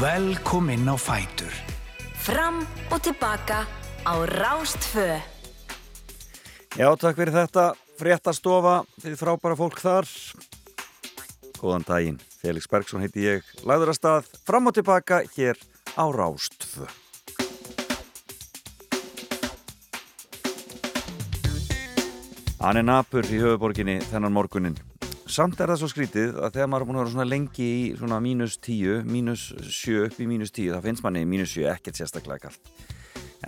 Velkomin á Fætur. Fram og tilbaka á Rástfö. Já, takk fyrir þetta. Fréttastofa, þið frábæra fólk þar. Góðan daginn. Felix Bergsson heiti ég. Læður að stað fram og tilbaka hér á Rástfö. Hann er napur í höfuborginni þennan morgunin. Samt er það svo skrítið að þegar maður er búin að vera svona lengi í svona mínus 10, mínus 7 upp í mínus 10, það finnst manni mínus 7 ekkert sérstaklega kallt.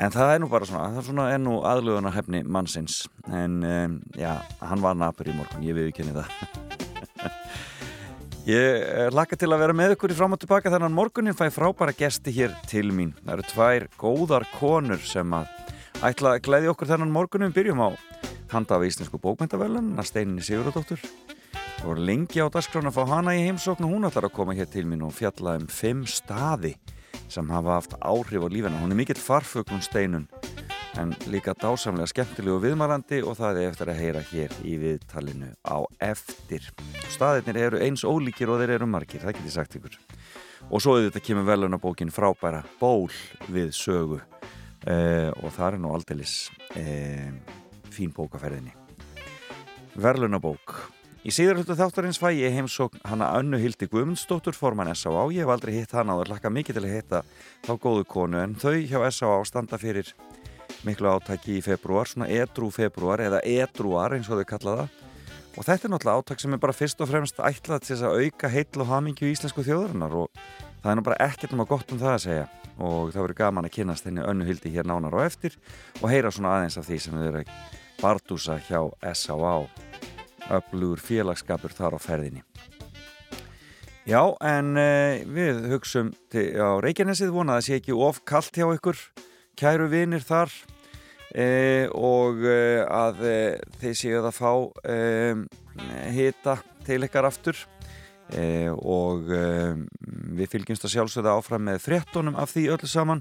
En það er nú bara svona, það er svona ennu aðlöðunar hefni mannsins. En um, já, hann var napur í morgun, ég viðkynni það. ég laka til að vera með ykkur í fram og tilbaka þannig að morgunin fæ frábæra gesti hér til mín. Það eru tvær góðar konur sem að ætla að gleyði okkur þennan morgunin. Byrjum á handa af íslensku bókmyndavelun, Steininni Sigurðardóttur. Það voru lengi á dasgrána að fá hana í heimsókn og hún ætlar að koma hér til mín og fjalla um fimm staði sem hafa haft áhrif á lífina. Hún er mikill farfuglun steinun en líka dásamlega skemmtilegu viðmarandi og það er eftir að heyra hér í viðtalinu á eftir. Staðirnir eru eins ólíkir og þeir eru margir, það getur sagt ykkur. Og svo auðvitað kemur velunabókin frábæra ból við sögu uh, og það er nú aldeilis uh, fín bókaferðinni. Verlunabók Í síður hlutu þáttarins fæ ég heimsókn hana Önnu Hildi Guðmundsdóttur forman S.A.A. Ég hef aldrei hitt hana og hlakka mikið til að hitta þá góðu konu en þau hjá S.A.A. standa fyrir miklu átaki í februar, svona edru februar eða edruar eins og þau kalla það og þetta er náttúrulega átak sem er bara fyrst og fremst ætlað til þess að auka heitl og hamingju í íslensku þjóðurinnar og það er nú bara ekkert um að gott um það að segja og það verður gaman að kynast henni Önnu Hildi hér nánar og eftir og heyra svona aðeins af því sem við erum bardúsa hjá S.A.A öflugur félagskapur þar á ferðinni. Já, en uh, við hugsum til, á Reykjanesið vona að það sé ekki of kallt hjá ykkur, kæru vinir þar uh, og uh, að þeir séu að fá hita til ykkar aftur og við fylgjumst að sjálfsögða áfram með frettunum af því öllu saman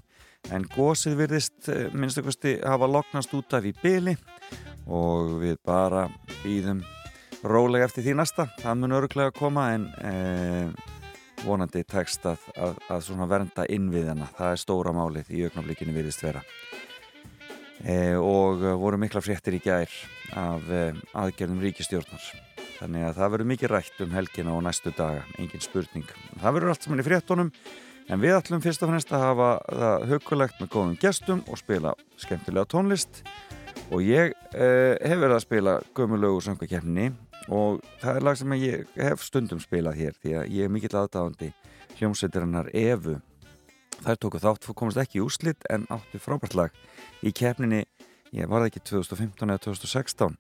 en gósið virðist minnstakosti hafa loknast út af í byli og við bara býðum rólega eftir því næsta. Það mun öruglega koma en eh, vonandi tekst að, að, að vernda innviðina. Það er stóra málið í auknaflikinu viðist vera. Eh, og voru mikla fréttir í gær af eh, aðgerðum ríkistjórnar þannig að það verður mikið rætt um helgina og næstu daga, engin spurning. Það verður allt saman í fréttonum en við ætlum fyrst og fannst að hafa það hugulegt með góðum gestum og spila skemmtilega tónlist. Og ég eh, hef verið að spila gömulögu söngakefni og það er lag sem ég hef stundum spilað hér því að ég er mikill aðdáðandi hljómsveitirinnar Evu. Þær tóku þátt komast ekki í úrslitt en áttu frábært lag í kefninni ég var það ekki 2015 eða 2016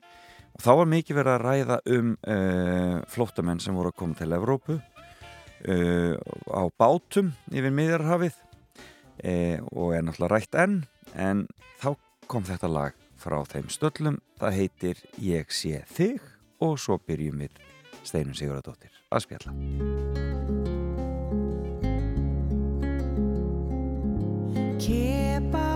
og þá var mikið verið að ræða um uh, flótamenn sem voru að koma til Evrópu uh, á bátum yfir miðjarhafið uh, og er náttúrulega rætt enn en þá kom þetta lag frá þeim stöllum það heitir Ég sé þig og svo byrjum við Steinun Sigurðardóttir að spjalla. Kebab,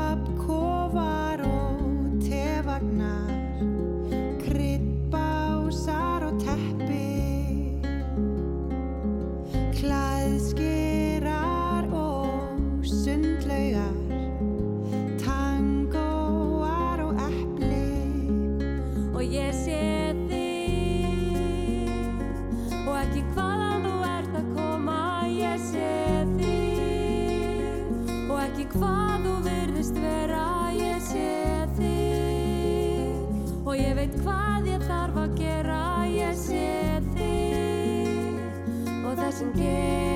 og það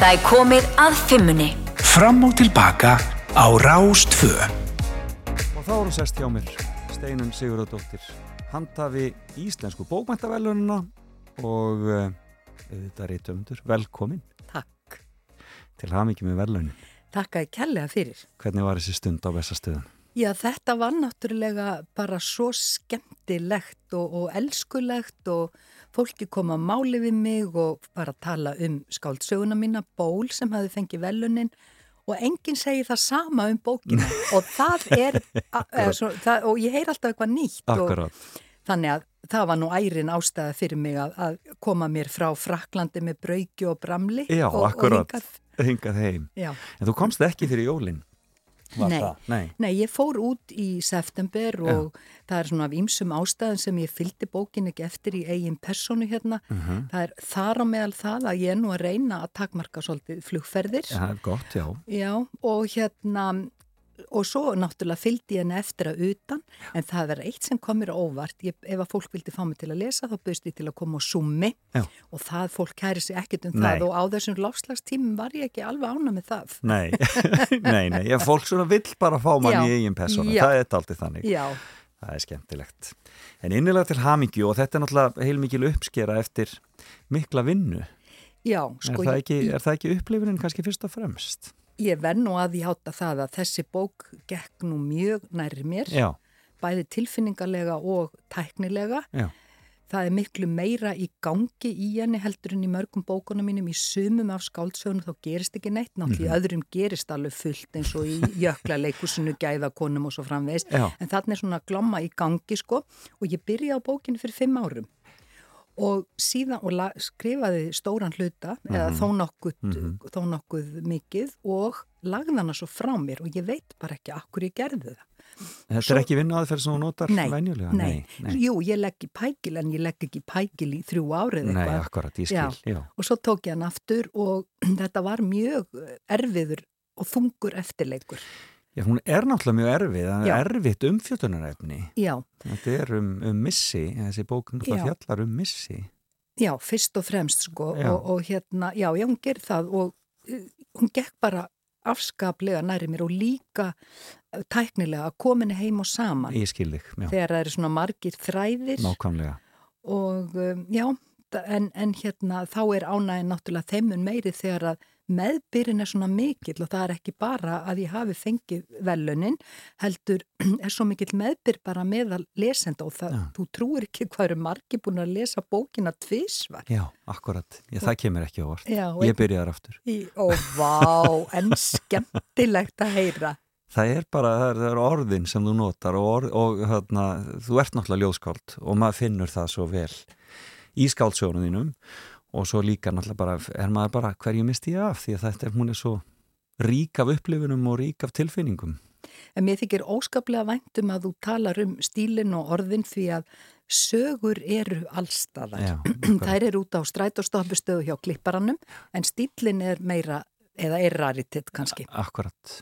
Það er komið að fimmunni. Fram og tilbaka á Rástvö. Og þá er hún sest hjá mér, Steinun Sigurðardóttir, handhafi íslensku bókmæntavelununa og uh, auðvitað reytöfundur. Velkomin Takk. til hamingi með velunin. Takk að ég kærlega fyrir. Hvernig var þessi stund á vestastöðun? Já, þetta var náttúrulega bara svo skemmtilegt og, og elskulegt og fólki kom að máli við mig og bara tala um skáldsöguna mína, Ból sem hafi fengið velunin og enginn segir það sama um bókina og það er, eða, svo, það, og ég heyr alltaf eitthvað nýtt og þannig að það var nú ærin ástæða fyrir mig að, að koma mér frá Fraklandi með brauki og bramli Já, og, akkurát. og hingað. Hingað heim. Já. En þú komst ekki fyrir jólinn? Var Nei. það? Nei. Nei, ég fór út í september og það er svona af ýmsum ástæðum sem ég fylgdi bókin ekki eftir í eigin personu hérna. Mhm. Það er þar á meðal það að ég er nú að reyna að takmarka svolítið flugferðir. Já, er gott, já. Já, og hérna, og svo náttúrulega fylgdi ég henni eftir að utan, en það er eitt sem komir óvart. Ég, ef að fólk vildi fá mig til að lesa, þá bauðst ég til að koma á summi Já. og það fólk kæri sig ekkert um Nei. það og á þessum lofslagstímum var ég ekki alveg ána með það. Nei, nei, nei. Já, fólk svona vill bara fá mann Já. í eigin persónu. Það er aldrei þannig. Já, Það er skemmtilegt. En innilega til hamingju og þetta er náttúrulega heilmikil uppskera eftir mikla vinnu. já, Er, sko. það, ég- ekki, er það ekki upplifunin kannski fyrst og fremst? Ég verð nú að því hátta það að þessi bók gekk nú mjög nærri mér, Já, bæði tilfinningarlega og tæknilega. já. Það er miklu meira í gangi í henni heldur en í mörgum bókunum mínum í sumum af skáldsögunum þá gerist ekki neitt. Náttúrulega Mhm. í öðrum gerist alveg fullt eins og í jöklarleikusinu, gæðakonum og svo framvegist. Já. En þarna er svona glomma í gangi sko og ég byrjaði á bókinu fyrir fimm árum. Og síðan, og la, skrifaði stóran hluta, eða þó nokkuð, þó nokkuð mikið og lagði hana svo frá mér og ég veit bara ekki akkur ég gerði það. Þetta Svo- er ekki vinna aðferð sem þú notar Nei, venjulega? nei. nei. Jú, ég legg í pækil en ég legg ekki pækil í þrjú árið Nei, eitthvað. akkurat, ég skil, já. Og svo tók ég hann aftur og þetta var mjög erfiður og þungur eftirleikur. Já, hún er náttúrulega mjög erfið, það er erfitt umfjöldunarefni. Já, Þetta er um, um missi, þessi bók náttúrulega Já. fjallar um missi. já, fyrst og fremst sko Já. og, og hérna, já, já, hún gerði það og uh, hún gekk bara afskaplega næri mér og líka uh, tæknilega að kominni heim og saman Ég skil þig, já, þegar það eru svona margir þræðir nákvæmlega. og um, já, en, en hérna þá er ánægin náttúrulega þeimun meiri þegar að meðbyrinn er svona mikill og það er ekki bara að ég hafi fengið velunin, heldur er svo mikill meðbyr bara meðal lesenda og það, Já. þú trúir ekki hvað eru margir búin að lesa bókina tvísvar. Já, akkurat, já, það kemur ekki á vart. Já, og Ég byrjaði aftur. Í, ó, vá, en skemmtilegt að heyra. Það er bara, það er, orðin sem þú notar og, orð, og hérna, þú ert náttúrulega ljóðskáld og maður finnur það svo vel í skáldsögunum þínum og svo líka náttúrulega bara, er maður bara hverju misti ég af því að þetta er, hún er svo rík af upplifunum og rík af tilfinningum. En mér þykir óskaplega væntum að þú talar um stílinn og orðin því að sögur eru allstaðar. Já. Þær eru út á strætóstoppustöðu hjá klipparanum en stílinn er meira, eða er raritet kannski. Akkurat.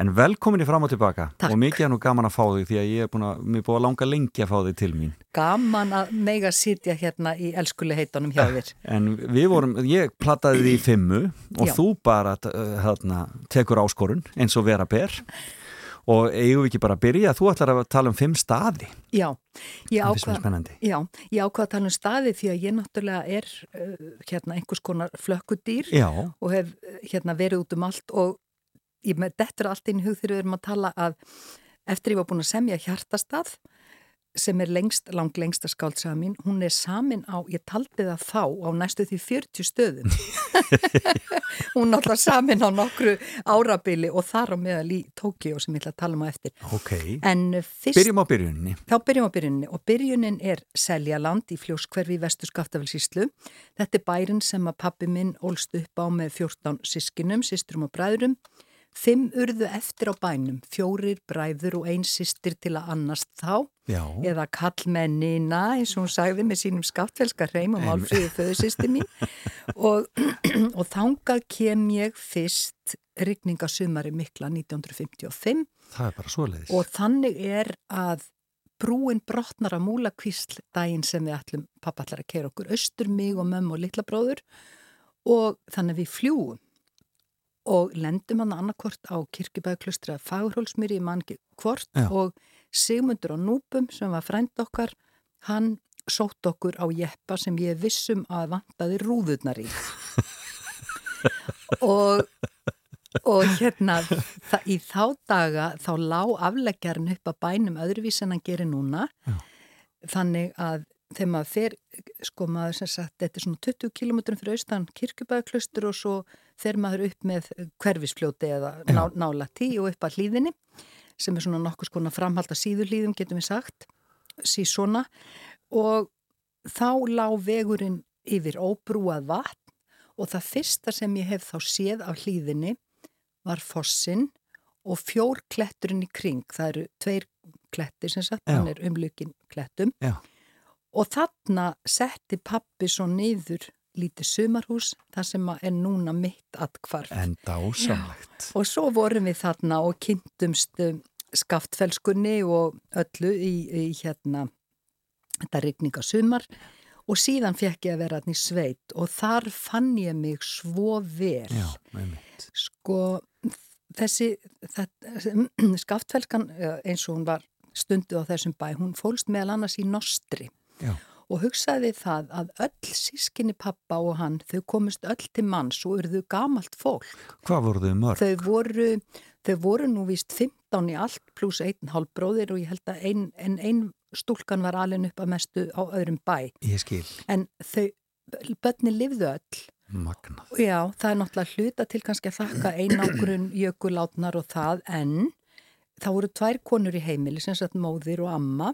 En velkomin í fram og tilbaka Takk. og mikið er nú gaman að fá þig því að ég er búin að, mér er búin að langa lengi að fá þig til mín. Gaman að mega sitja hérna í elskuleg heitunum hjá þér. En við vorum, ég plattaði því í fimmu og Já. þú bara uh, hérna, tekur áskorun eins og vera ber og eigum við ekki bara að byrja, þú ætlar að tala um fimm staði. Já, ég ákvað, já, ég ákvað að tala um staði því að ég náttúrulega er uh, hérna einhvers konar flökkudýr Já, og hef uh, hérna verið út um allt og ég með dettur allt inn í hug þegar við erum að tala að eftir ég var búin að semja hjartastað sem er lengst, lang lengsta skáldsaga mín, hún er samin á, ég taldi það þá á næstu því 40 stöðum. hún alltaf samin á nokkru árabili og þar á meðal í Tókíó sem ég ætla að tala um á eftir. ok. En fyrst, Byrjum á byrjunni. þá byrjum á byrjunni og byrjunin er Seljaland í fljóskverfi vestur Skaftafelsíslu. Þetta er bærin sem að pappi minn ólst upp á með 14 sískinum, sístrum og bræðrum. Fimm urðu eftir á bænum, fjórir bræður og ein sýstir til að annast þá, Já, eða kallmennina, eins og hún sagði með sínum skaftfelska hreim og málfríðu föðusýsti mín. Og, og þangað kem ég fyrst rigningasumari mikla 1955 Það er bara svoleiðis. og þannig er að brúin brotnar að múla kvísl daginn sem við ætlum pappa ætlar að keira okkur austur mig og mömmu og litla bróður. Og þannig við fljúum og lendum hann annarkvort á kirkibæðklustri að fagurhólsmýri í mangi hvort Já. og Sigmundur á Núpum sem var frænd okkar hann sótt okkur á jeppa sem ég vissum að vantaði rúðurnar í og og hérna í þá daga þá lá afleggjarinn upp að bænum öðruvís en hann gerir núna Já. þannig að þegar maður fer, sko maður sem sagt þetta er svona 20 km fyrir austan kirkjubæðaklustur og svo fer maður upp með hverfisfljóti eða ná, nála tí og upp að hlýðinni sem er svona nokkuð skona framhald að síður hlýðum getum við sagt, sí svona og þá lá vegurinn yfir óbrúað vatn og það fyrsta sem ég hef þá séð af hlýðinni var fossin og fjór kletturinn í kring. Það eru tveir klettir sem sagt, hann er umlukin klettum. Já. Og þarna setti pappi svo niður lítið sumarhús, það sem er núna mitt atkvarf. En dásamlegt. Og svo vorum við þarna og kynntumst um, skaftfelskunni og öllu í, í hérna, þetta rigninga sumar og síðan fekk ég að vera þarna í sveit og þar fann ég mig svo vel. Já, með mitt. Sko, þessi, skaftfelskan eins og hún var stundu á þessum bæ, hún fólst meðal annars í nostri Já. Og hugsaði það að öll sískinni pappa og hann, þau komist öll til manns og urðu gamalt fólk. Hvað voru þau mörg? Þau voru, þau voru nú víst 15 í allt pluss einn hálf bróðir og ég held að ein, en ein stúlkan var alveg upp að mestu á öðrum bæ. Ég skil. En þau, börni lifðu öll Magnað. Já, það er náttúrulega hluta til kannski að þakka einágrun jökulátnar og það en það voru tvær konur í heimili sem sagt móðir og amma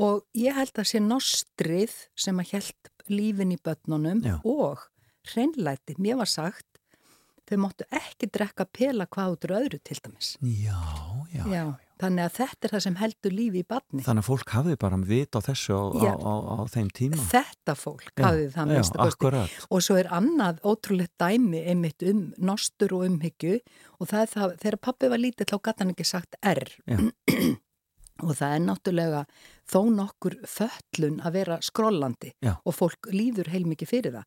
og ég held að sé nostrið sem að held lífin í börnunum Já. og hreinlæti, mér var sagt þau máttu ekki drekka pela hvað út úr öðru til dæmis. Já, já. Já, þannig að þetta er það sem heldur lífi í barni. Þannig að fólk hafði bara vit á þessu á, á, á, á þeim tíma. Þetta fólk hafði það akkurat. Og svo er annað ótrúlegt dæmi einmitt um nostur og umhyggju og það er það, þegar pappi var lítið þá gæti hann ekki sagt R. Og það er náttúrulega þó nokkur föllun að vera skrollandi Já. og fólk líður heilmikið fyrir það.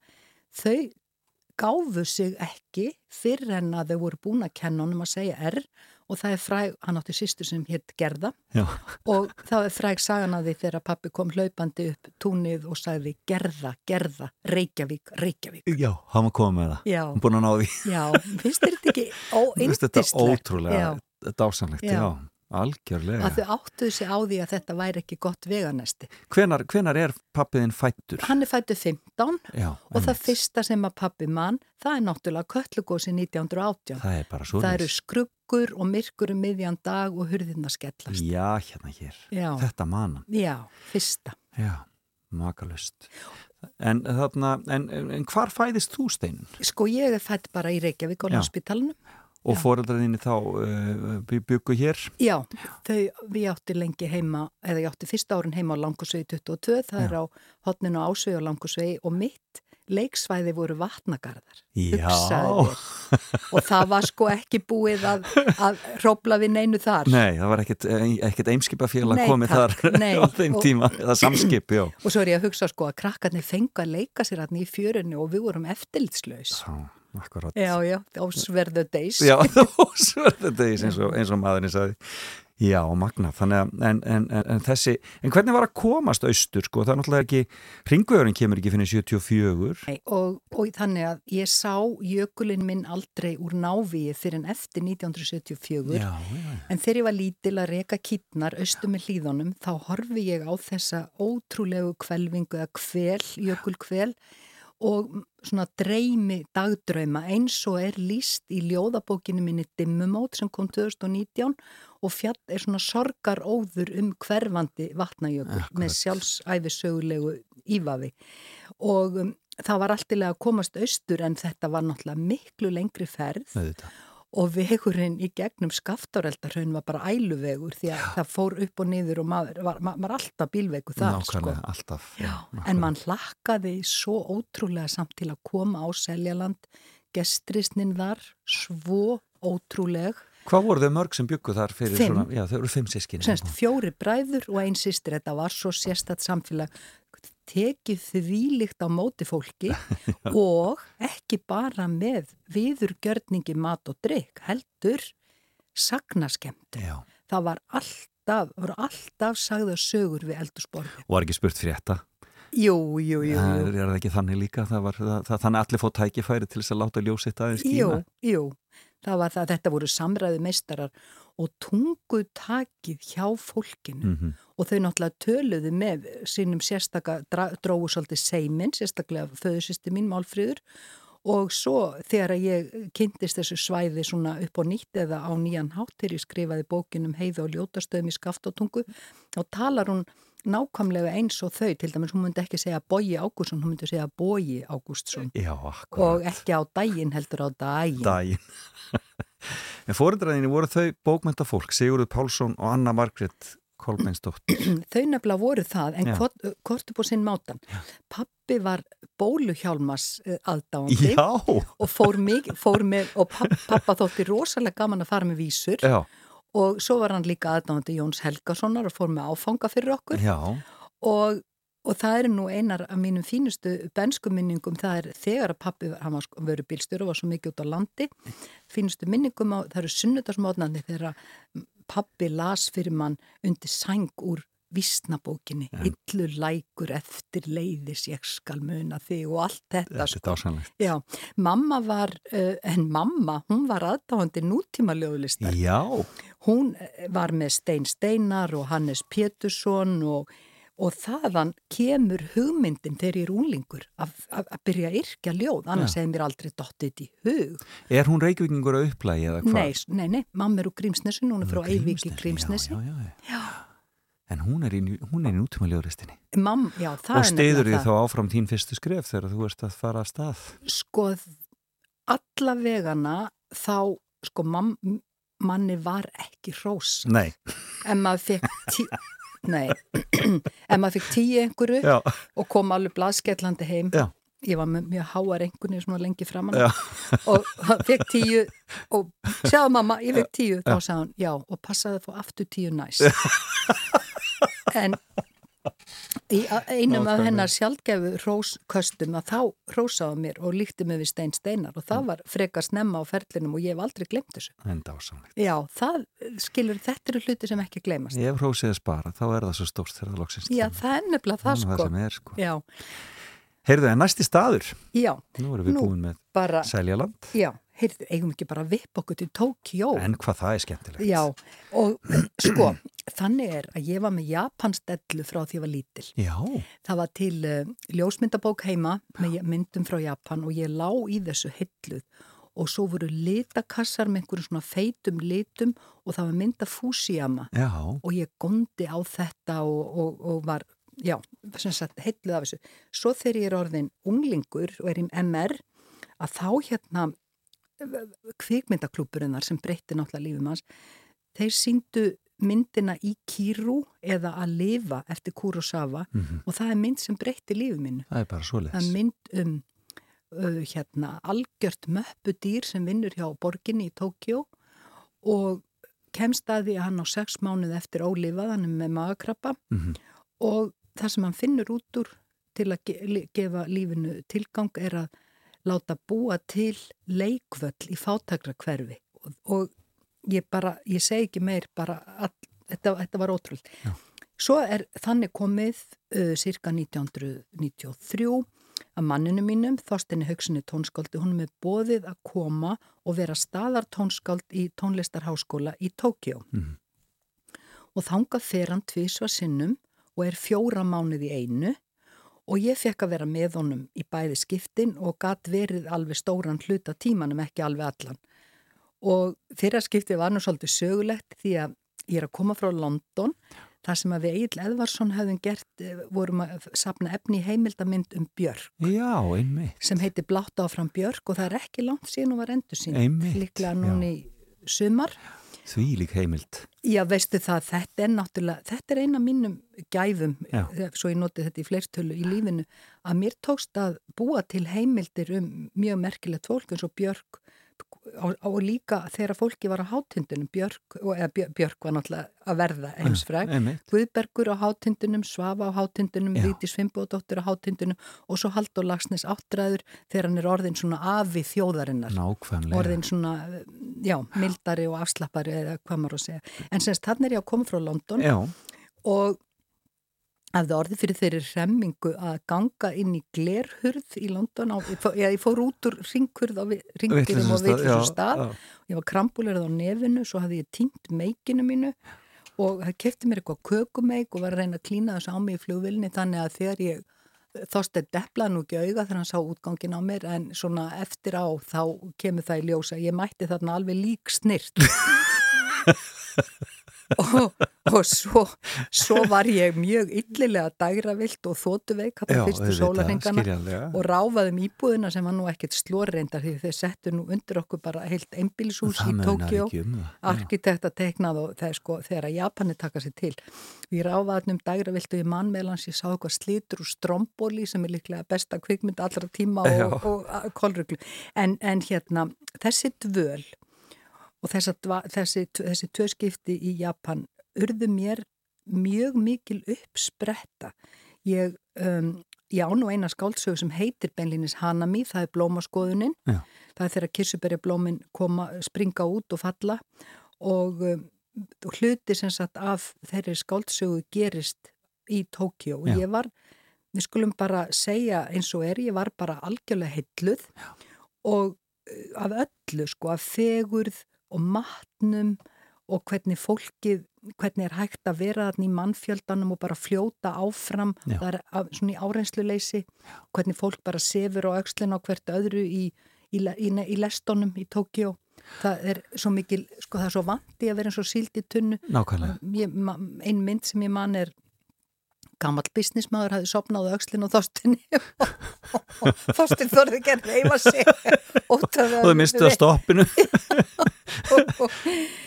Þau gáfu sig ekki fyrir en að þau voru búin að kenna honum að segja R og það er fræg, hann átti sýstur sem hétt Gerða Já. og það er fræg sagan að því þegar pappi kom hlaupandi upp túnið og sagði Gerða, Gerða, Reykjavík, Reykjavík. Já, hann var komið með það. Hann búin að ná því. já, finnst þetta ekki finnst Þetta óindislegt? ótrúlega dásanlegt, já. Já. Algjörlega. Að þau áttuðu sig á því að þetta væri ekki gott veganesti. Hvenar, hvenar er pappiðin fættur? Hann er fættu 15 Já, og það einmitt. fyrsta sem að pappi mann, það er náttúrulega köllugósi 1918. Það er bara svo Það eru skruggur og myrkur um miðjan dag og hurðina skellast. Já, hérna hér. Já. Þetta manan. Já, fyrsta. Já, makalust. En, þarna, en, en, hvar fæðist þú steinun? Sko ég er fætt bara í Reykjavík á Já. Og foreldraðinni þá uh, byggu hér? Já, þau, við átti lengi heima, eða ég átti fyrsta árin heima á Langusvegi 22, það Já. er á hotninu á Ásvegi og Langusvegi og mitt leiksvæði voru vatnagarðar. Já. Og það var sko ekki búið að, að hrópla við neinu þar. Nei, það var ekkert, ekkert eimskipafélag komið þar nei. á þeim Og- tíma, eða samskip, já. Og svo er ég að hugsa sko að krakkarnir fengu að leika sér hann í fjörunni og við vorum eftirlitslaus. Já, akkurat. Já, já, ásverðu deis. Já, er þetta eins og, eins og maðurinn sagði. Já, magna, þannig að, en, en, en, en þessi, en hvernig var að komast austur, sko, það er náttúrulega ekki, ringvegurinn kemur ekki fyrir 74. Nei, og, og þannig að ég sá jökulinn minn aldrei úr návíi fyrir en eftir 1974 Já, já, en þegar ég var lítil að reka kýtnar austum með hlýðunum þá horfi ég á þessa ótrúlegu kvelvingu eða kvel, jökulkvel og svona dreymi dagdrauma eins og er líst í ljóðabókinu minni Dimmumót sem kom 2019 og fjall er svona sorgaróður um hverfandi vatnajökul með sjálfsæfisögulegu ívafi. Og um, það var alltilega að komast austur en þetta var náttúrulega miklu lengri ferð. Auðvitað. Og vegurinn í gegnum skaftáreldarhaun var bara æluvegur því að það fór upp og niður og maður var, maður alltaf bílveiku þar sko. Alltaf. Já, en mann hlakkaði svo ótrúlega samt til að koma á Seljaland, gestrisnin þar svo ótrúleg Hvað voru þau mörg sem byggu þar fyrir Fimm. svona, já þau eru fimm sískinni. semst fjóri bræður og ein sýstir þetta var svo sérstætt samfélag tekið þvílíkt á móti fólki og ekki bara með viðurgjörningi mat og drikk heldur sagnaskemmt Já. það var alltaf, voru alltaf sagða sögur við eldursporfi Og var ekki spurt frétta. jú, jú, jú, Það jú. er, er það ekki þannig líka, það var, það, það, þannig allir fótt tækifæri til þess að láta ljósitt aðeins Jú, skína. jú, það var það, þetta voru samræðu meistarar og tungu takið hjá fólkinu Mhm. og þau náttúrulega töluðu með sínum sérstaka, dra- drógu svolítið seimin, sérstaklega föðusisti mín Málfríður og svo þegar ég kynntist þessu svæði svona upp á nýtt eða á nýjan þegar ég skrifaði bókinum heiðu og ljótastöðum í skaftatungu þá talar hún nákvæmlega eins og þau, til dæmis hún myndi ekki segja Bói Ágússon, hún myndi segja Bói Ágústsson Já, og ekki á daginn heldur á daginn. Dæin. en fóreldræðinni voru þau bókmentafólk, Sigurður Pálsson og Anna Margrét Kolbeinsdóttir. Þau nefnilega voru það, en upp á sinn mátan. Pappi var bóluhjálmas eh, aðdáandi og fór, mig, fór með, og pappa, pappa þótti rosalega gaman að fara með vísur já, og svo var hann líka aðdáandi Jóns Helgasonar og fór með áfanga fyrir okkur. Og, og það er nú einar af mínum fínustu benskuminningum, það er þegar að pappi, hann var sko- verið bílstjóru og var svo mikið út á landi, fínustu minningum á, það eru sunnudagsmótnandi þegar pappi las fyrir mann undir sæng úr vísnabókinni, illu lækur eftir leiðis, ég skal muna þig og allt þetta Þetta er sko. Já, mamma var, uh, en mamma, hún var aðdáðandi nútíma ljóðlistar. Já, Hún eh, var með Stein Steinar og Hannes Pétursson og, og þaðan kemur hugmyndin þegar ég er úlingur að, að, að byrja að yrkja ljóð, annars hefði mér aldrei dottið í hug. er hún reykvíkingur að upplægi eða hvað? Nei, nei, nei, mamma er úr Grímsnesin, hún er frá Eyvík í Grímsnesi. Já, já, já. já. En hún er í, hún er í nútíma ljóðristinni. Mam, já, það Og er steyður því nefnilega þá áfram þín fyrstu skref þegar þú ert að fara að stað. Sko, alla vegana þá, sko, mam, manni var ekki hrós. Nei. En maður fekk tí... Nei, en maður fekk tíu einhverju Já, og kom alveg blaðskellandi heim. Já. Ég var með mjög háar einhverju svona lengi framan Já. og fekk tíu og sjáðu mamma, ég fekk tíu, þá sagði hann já og passaði að fá aftur tíu næst. en í einum af hennar sjálfgefu rósköstum að þá rósaði mér og líkti mig við Stein Steinar og það var frekar snemma á ferlinum og ég hef aldrei glemt þessu. en dásanlegt. Já, það skilur, þetta eru hluti sem ekki gleymast. Ef hrósið er spara, þá er það svo stórt þegar það loksins. Já, það er nefnilega það það sko. sem er sko. Já, Heyrðu, en næsti staður, já, nú erum við Nú. búin með bara, Seljaland, já, heyrðu, eigum ekki bara að vippa okkur til Tókjó. en hvað það er skemmtilegt. Já, og sko, þannig er að ég var með japanstellu frá því ég var lítil. Já, Það var til uh, ljósmyndabók heima með myndum frá Japan og ég lá í þessu hilluð og svo voru litakassar með einhverjum svona feitum litum og það var mynda Fusiyama já, og ég gondi á þetta og, og, og var, já, sem sagt, heilluð af þessu. Svo þegar ég er orðin unglingur og er í MR, að þá hérna kvikmyndaklúburinnar sem breytti náttúrulega lífum hans, þeir síndu myndina í Kiru eða að lifa eftir Kurosawa Mhm. og það er mynd sem breytti lífum mínu. það er bara Það svoleiðis. er mynd um uh, hérna algjört möppudýr sem vinnur hjá borginni í Tókjó og kemst að því að hann á sex mánuð eftir ólifað, hann er með magakrabba Mhm. og það sem hann finnur út úr til að gefa lífinu tilgang er að láta búa til leikvöll í fátakra hverfi og, og ég bara, ég segi ekki meir bara, all, þetta, þetta var ótrúld. Svo er þannig komið uh, cirka 1993 að manninu mínum, Þorstinni Haugsinni tónskáldi, hún er bóðið að koma og vera staðar tónskáld í tónlistarháskóla í Tókjó. Mhm. Og þangað fer hann tvísva sinnum og er fjóra mánuð í einu og ég fekk að vera með honum í bæði skiptin og gatt verið alveg stóran hluta tímanum, ekki alveg allan. Og þeirra skipti var nú svolítið sögulegt því að ég er að koma frá London, þar sem að við Egil Edvarsson hefðum gert, eh, vorum að sapna efni í heimildamind um Björk Já, einmitt. sem heitir Blátt áfram Björk og það er ekki langt síðan hún var endur sín Einmitt, líklega núna í sumar Því lík heimild. Já, veistu það, þetta er náttúrulega, þetta er eina mínum gæfum, Já. eh, svo ég noti þetta í fleirtölu í lífinu, að mér tókst að búa til heimildir um mjög merkilegt fólk eins og Björk og, og líka þegar fólki var á hátindunum, Björk, Björk, var náttúrulega að verða heimsfræg, Einmitt. Guðbergur á hátindunum, Svafa á hátindunum, Já. Vítis Fimboðdóttir á hátindunum og svo Haldur Lagsnes áttræður þegar hann er orðin svona afi þjóðarinnar Nákvæmlega. orðin svona, já, mildari og afslappari eða hvað maður að segja. En semst, hann er ég að koma frá London Já, og hafði orðið fyrir þeirri remmingu að ganga inn í glerhurð í London. Á, ég, fór, út úr ringhurð á ringdýrum og vitlisum stað. Ég var krambulerið á nefinu, svo hafði ég týnt meikinu mínu og það kefti mér eitthvað kökumeik og var að reyna að klína þessu á mig í flugvilni þannig að þegar ég þóst að depla nú ekki auga þegar hann sá útgangin á mér en svona eftir á þá kemur það í ljósa. Ég mætti þarna alveg lík snirt og, og svo, svo var ég mjög yllilega dægravilt og þótuveik þetta fyrstu sólarhengana og ráfaðum íbúðina sem var nú ekkert slórreindar því þeir settu nú undir okkur bara heilt einbílishús Það í Tókjó um það. Já. arkitekt að teiknað og það sko þegar að Japani taka sér til við ráfaðum dægravilt og ég mann meðlans ég sá eitthvað slítur úr strombóli sem er líklega besta kvikmynd allra tíma og, og, og kolruglu en, en hérna þessi dvöl og þessa, dva- þessi, þessi tvöskipti í Japan urðu mér mjög mikil uppspretta. Ég, um, án og eina skáldsögu sem heitir beinlínis Hanami, það er blómaskoðunin. Já. Það er þegar kirsuberja blómin koma, springa út og falla og, um, hluti sem sagt af þeirri skáldsögu gerist í Tókjó og Já. ég var, við skulum bara segja eins og er, ég var bara algjörlega heilluð og uh, af öllu sko, af fegurð og matnum og hvernig fólkið, hvernig er hægt að vera þarna í mannfjöldanum og bara fljóta áfram, Já. það er svona í áreynsluleysi, hvernig fólk bara sefur á aukslinn á hvert öðru í, í, í, í lestonum í Tókjó. Það er svo mikil, sko það er svo vandi að vera eins og síld í tunnu. Nákvæmlega. Ein mynd sem ég man er gammal businessmaður hafði sopnað aukslinn og þostinni og þostin þorði ekki að reyfa sig og þau mistu að stoppinu.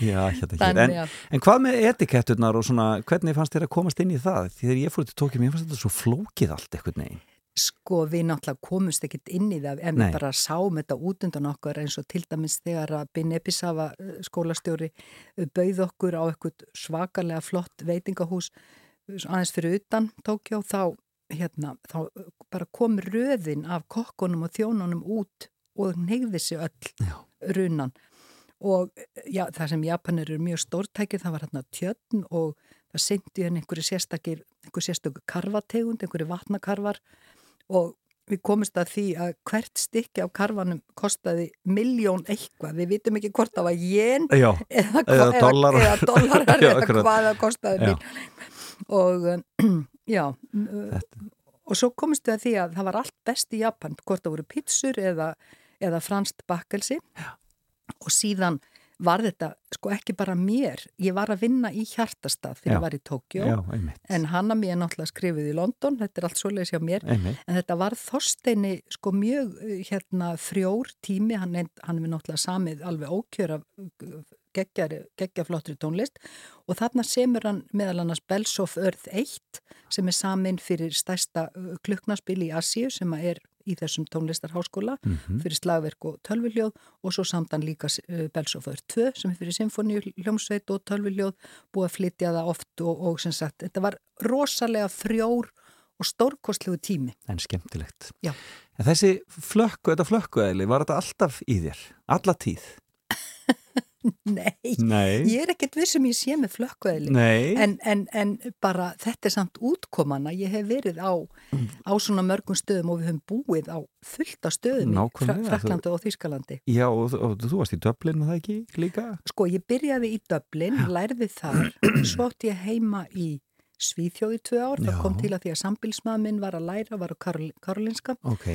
Já, hérna ekki. En, en hvað með etiketturnar og svona, hvernig fannst þér að komast inn í það? Því þegar ég fór til Tókjum, ég fannst þetta svo flókið allt eitthvað neginn. Sko við náttúrulega komumst ekkit inn í það en Nei. við bara sáum þetta út undan okkur eins og til dæmis þegar að Bin Episafa eh, skólastjóri bauð okkur á eitthvað svakalega flott veitingahús aðeins fyrir utan Tókjó þá, hérna, þá bara kom röðin af kokkunum og þjónunum út og neyði sig öll Já. runan. Og já, það sem Japanir eru mjög stórtækið það var hérna tjötn og það syndi henni einhverju sérstakir einhverju sérstakir karvategund, einhverju vatnakarvar og við komumst að því að hvert stykki af karvanum kostaði miljón eitthvað, við vitum ekki hvort það var jén eða, Eða eða, eða dollarar Já, eða hvað það kostaði Já. miljón og um, já uh, og svo komumst við að því að það var allt best í Japan, hvort það voru pizzur eða, eða franst bakkelsi. Og síðan var þetta sko ekki bara mér, ég var að vinna í hjartastað þegar Já. ég var í Tókjó en hanna mér náttúrulega skrifið í London, þetta er allt svoleiðis hjá mér. Einmitt. En þetta var Þorsteini sko mjög uh, hérna frjór tími, hann, hann er náttúrulega samið alveg ókjöra geggjaflottri tónlist og þarna semur hann meðal annars Bells of Earth 1 sem er samin fyrir stærsta klukknaspil í Asíu sem er í þessum tónlistarháskóla Mhm. fyrir slagverk og tölvuljóð og svo samt hann líka Bells of Earth 2 sem er fyrir symfóníu, hljómsveit og tölvuljóð búið að flytja það oft og, og sem sagt, þetta var rosalega frjór og stórkostlegu tími. En skemmtilegt. Já. En þessi flökku, þetta flökkuæli, var þetta alltaf í þér? Alla tíð? Nei, Nei. ég er ekkert vissum ég sé með flökkuðli Nei. en, en, en bara þetta er samt útkomana ég hef verið á, á svona mörgum stöðum og við höfum búið á fullta stöðum í Fraklandi og Þýskalandi Já, og, og þú varst í Dublin, var það ekki líka? Sko, ég byrjaði í Dublin, lærði þar svo átti ég heima í Svíþjóði tvö ár, það Já. kom til að því að sambilsmaður minn var að læra, var á Karol, Karolinska Ok.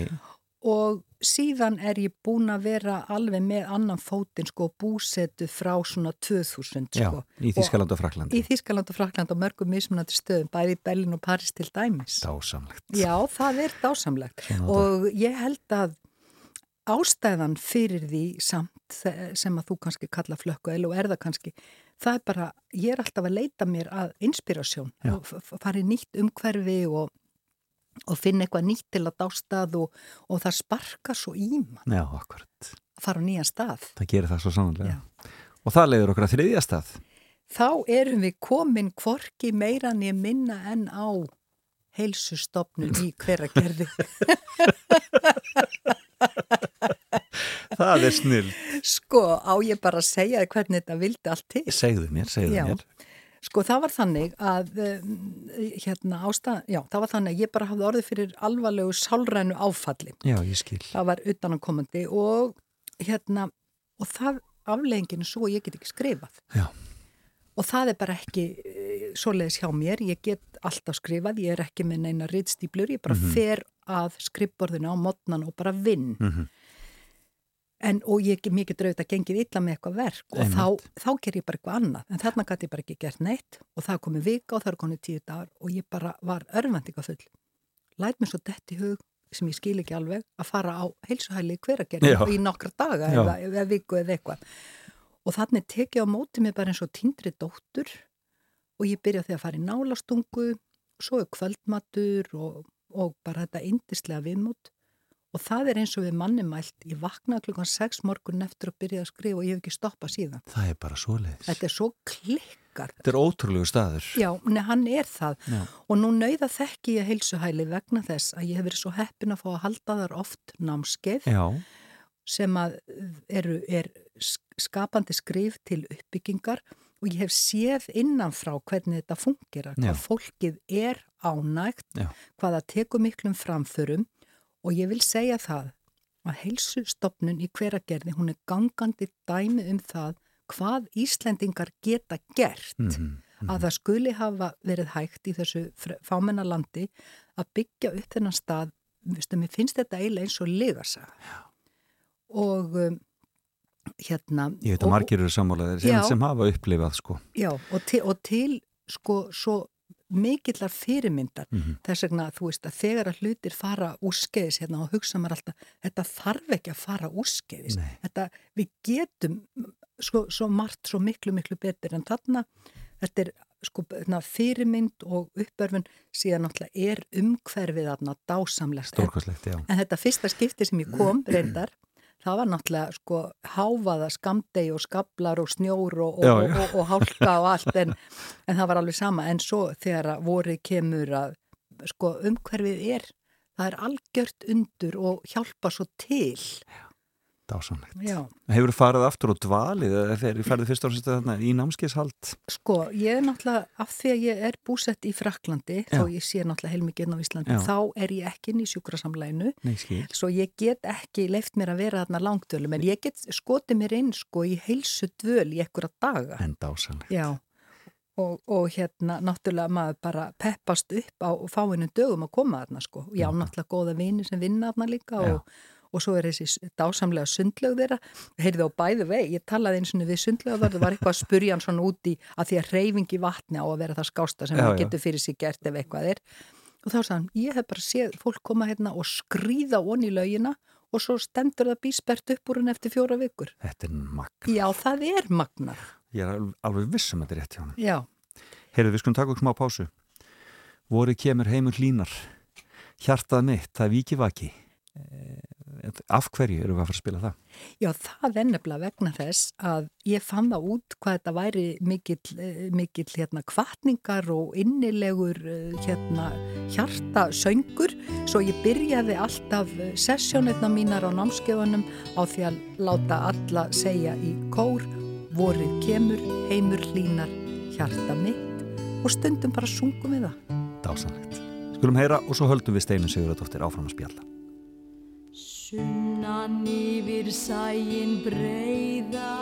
Og síðan er ég búin að vera alveg með annan fótinn sko búsetu frá svona 2000 Já, sko. í Þískaland og Fraklandi. Í Þískaland og Frakland á mörgum mismunandi stöðum, bæði í Berlin og Paris til dæmis. Dásamlegt. Já, það er dásamlegt og ég held að ástæðan fyrir því samt sem að þú kannski kalla flökkuel og er það kannski, það er bara, ég er alltaf að leita mér að inspirasjón Já. og f- f- fara í nýtt umhverfi og, og finna eitthvað nýtt til að dástað og, og það sparkar svo í mann Já, akkurat. fara á nýjan stað. Það gerir það svo sannlega. Já. Og það leiður okkur að þriðja stað. Þá erum við komin hvorki meira niður minna en á heilsustofnun í hveragerði. Það er snill. Sko, á ég bara að segja hvernig þetta vildi allt til. Segðu mér, segðu Já. mér. Sko, það var þannig að, um, hérna, ástæð, já, það var þannig að ég bara hafði orðið fyrir alvarlegu sálrænu áfalli. Já, ég skil. Það var utanankomandi og, hérna, og það afleggingin svo ég get ekki skrifað. Já. Og það er bara ekki eh, svoleiðis hjá mér, ég get alltaf skrifað, ég er ekki með neina rittstýplur, ég bara fer að skrifborðinu á modnan og bara vinn. Mhm. En, og ég er mikið draugt að gengið illa með eitthvað verk og þá, þá ger ég bara eitthvað annað. En þarna gæti ég bara ekki gert neitt og það komið vika og það er komið tíu dagar og ég bara var örvendingafull. Læt mér svo dett í hug sem ég skil ekki alveg að fara á heilsuhæli hveragerði Já. í nokkra daga eða, eða viku eða eitthvað. Og þannig tek ég á móti mig bara eins og tindri dóttur og ég byrja því að fara í nálastungu, svo er kvöldmatur og, og bara þetta indislega viðmót og það er eins og við manni mælt, ég vaknaði klukkan 6 morgun eftir að byrja að skrifa og ég hef ekki stoppað síðan. Það er bara svoleiðis. Þetta er svo klikkar. Þetta er ótrúlegu staður. Já, nei, hann er það Já. og nú nauða þekki ég heilsuhæli vegna þess að ég hef verið svo heppin að fá að halda þar oft námskeið Já, sem að eru, er sk- skapandi skrif til uppbyggingar og ég hef séð innanfrá hvernig þetta fungera, Já. hvað fólkið er ánægt, Já. hvað það tekur miklum framförum og ég vil segja það að heilsustofnun í hveragerði, hún er gangandi dæmi um það hvað Íslendingar geta gert Mhm, að það skuli hafa verið hægt í þessu fámenna landi að byggja upp þennan stað, viðstu, mér finnst þetta eiginlega eins og ligasaga og um, hérna ég veit að og- margir eru sammálaðir sem, sem hafa upplifað sko. Já, og til, og til sko svo mikillar fyrirmyndar. Mhm. þess vegna þú veist að þegar að hlutir fara úrskeiðis hérna og hugsa maður alltaf þetta þarf ekki að fara úrskeiðis. Þetta við getum sko, svo margt svo miklu miklu betur en þarna. Þetta er sko hérna, fyrirmynd og uppörfun síðan náttúrulega er umhverfið þarna já. en þetta fyrsta skipti sem ég kom reyndar það var náttúrulega sko háfaða skamdegi og skablar og snjór og, og, Já, og, já. og, og hálka og allt en, en það var alveg sama en svo þegar vorið kemur að sko umhverfið er það er algjört undur og hjálpa svo til Dásamlegt. Já, Hefur farið aftur og dvalið eða þegar ég færði fyrst ársins þarna í námskeiðshald? sko ég er náttúrulega af því að ég er búsett í Fraklandi Já. þó ég sé náttúrulega heilmikið inn á Íslandi Já. þá er ég ekki inn í sjúkrasamlæinu Nei, skil. svo ég get ekki leift mér að vera þarna langdölum en ég get skotið mér inn sko í heilsu dvöl í einhverja daga En dásamlegt. Já, og, og hérna náttúrulega maður bara peppast upp á fáinu dögum að koma þarna sko. Já, náttúrulega góða vini sem vinna þarna líka og, og svo er þessi dásamlega sundlög þeirra. Heyrðu á bæðu vei, ég talaði eins og við sundlögverðu var eitthvað að spurja hann svona úti að því að reyfingi vatni á að vera það skásta sem já. getur fyrir sig gert ef eitthvað er. Og þá hann, ég hef bara séð fólk koma hérna og skrýða onni í laugina og svo stendur það bíspert upp úr henn eftir fjóra vikur. Þetta er magna. Já, það er magnar. Ég er alveg- alveg viss um að þetta er rétt hjá hann. Já. Heyrðu, við skulum taka okkur smá pásu. Vorið kemur heimur hlínar. Hjartað mitt, það er vikivaki. Af hverju eru við að fara að spila það? Já, það er nefnilega vegna þess að ég fann það út hvað þetta væri mikill, eh, mikill hérna kvartningar og innilegur eh, hérna hjarta söngur svo ég byrjaði alltaf sessjónirna mínar á námskefunum á því að láta alla segja í kór vorið kemur, heimur hlínar, hjarta mitt og stundum bara sungum við það. Dásanlegt. Skulum heyra og svo höldum við Steinu Sigurðardóttir áfram að spjalla. Sunnan yfir sæin breiða,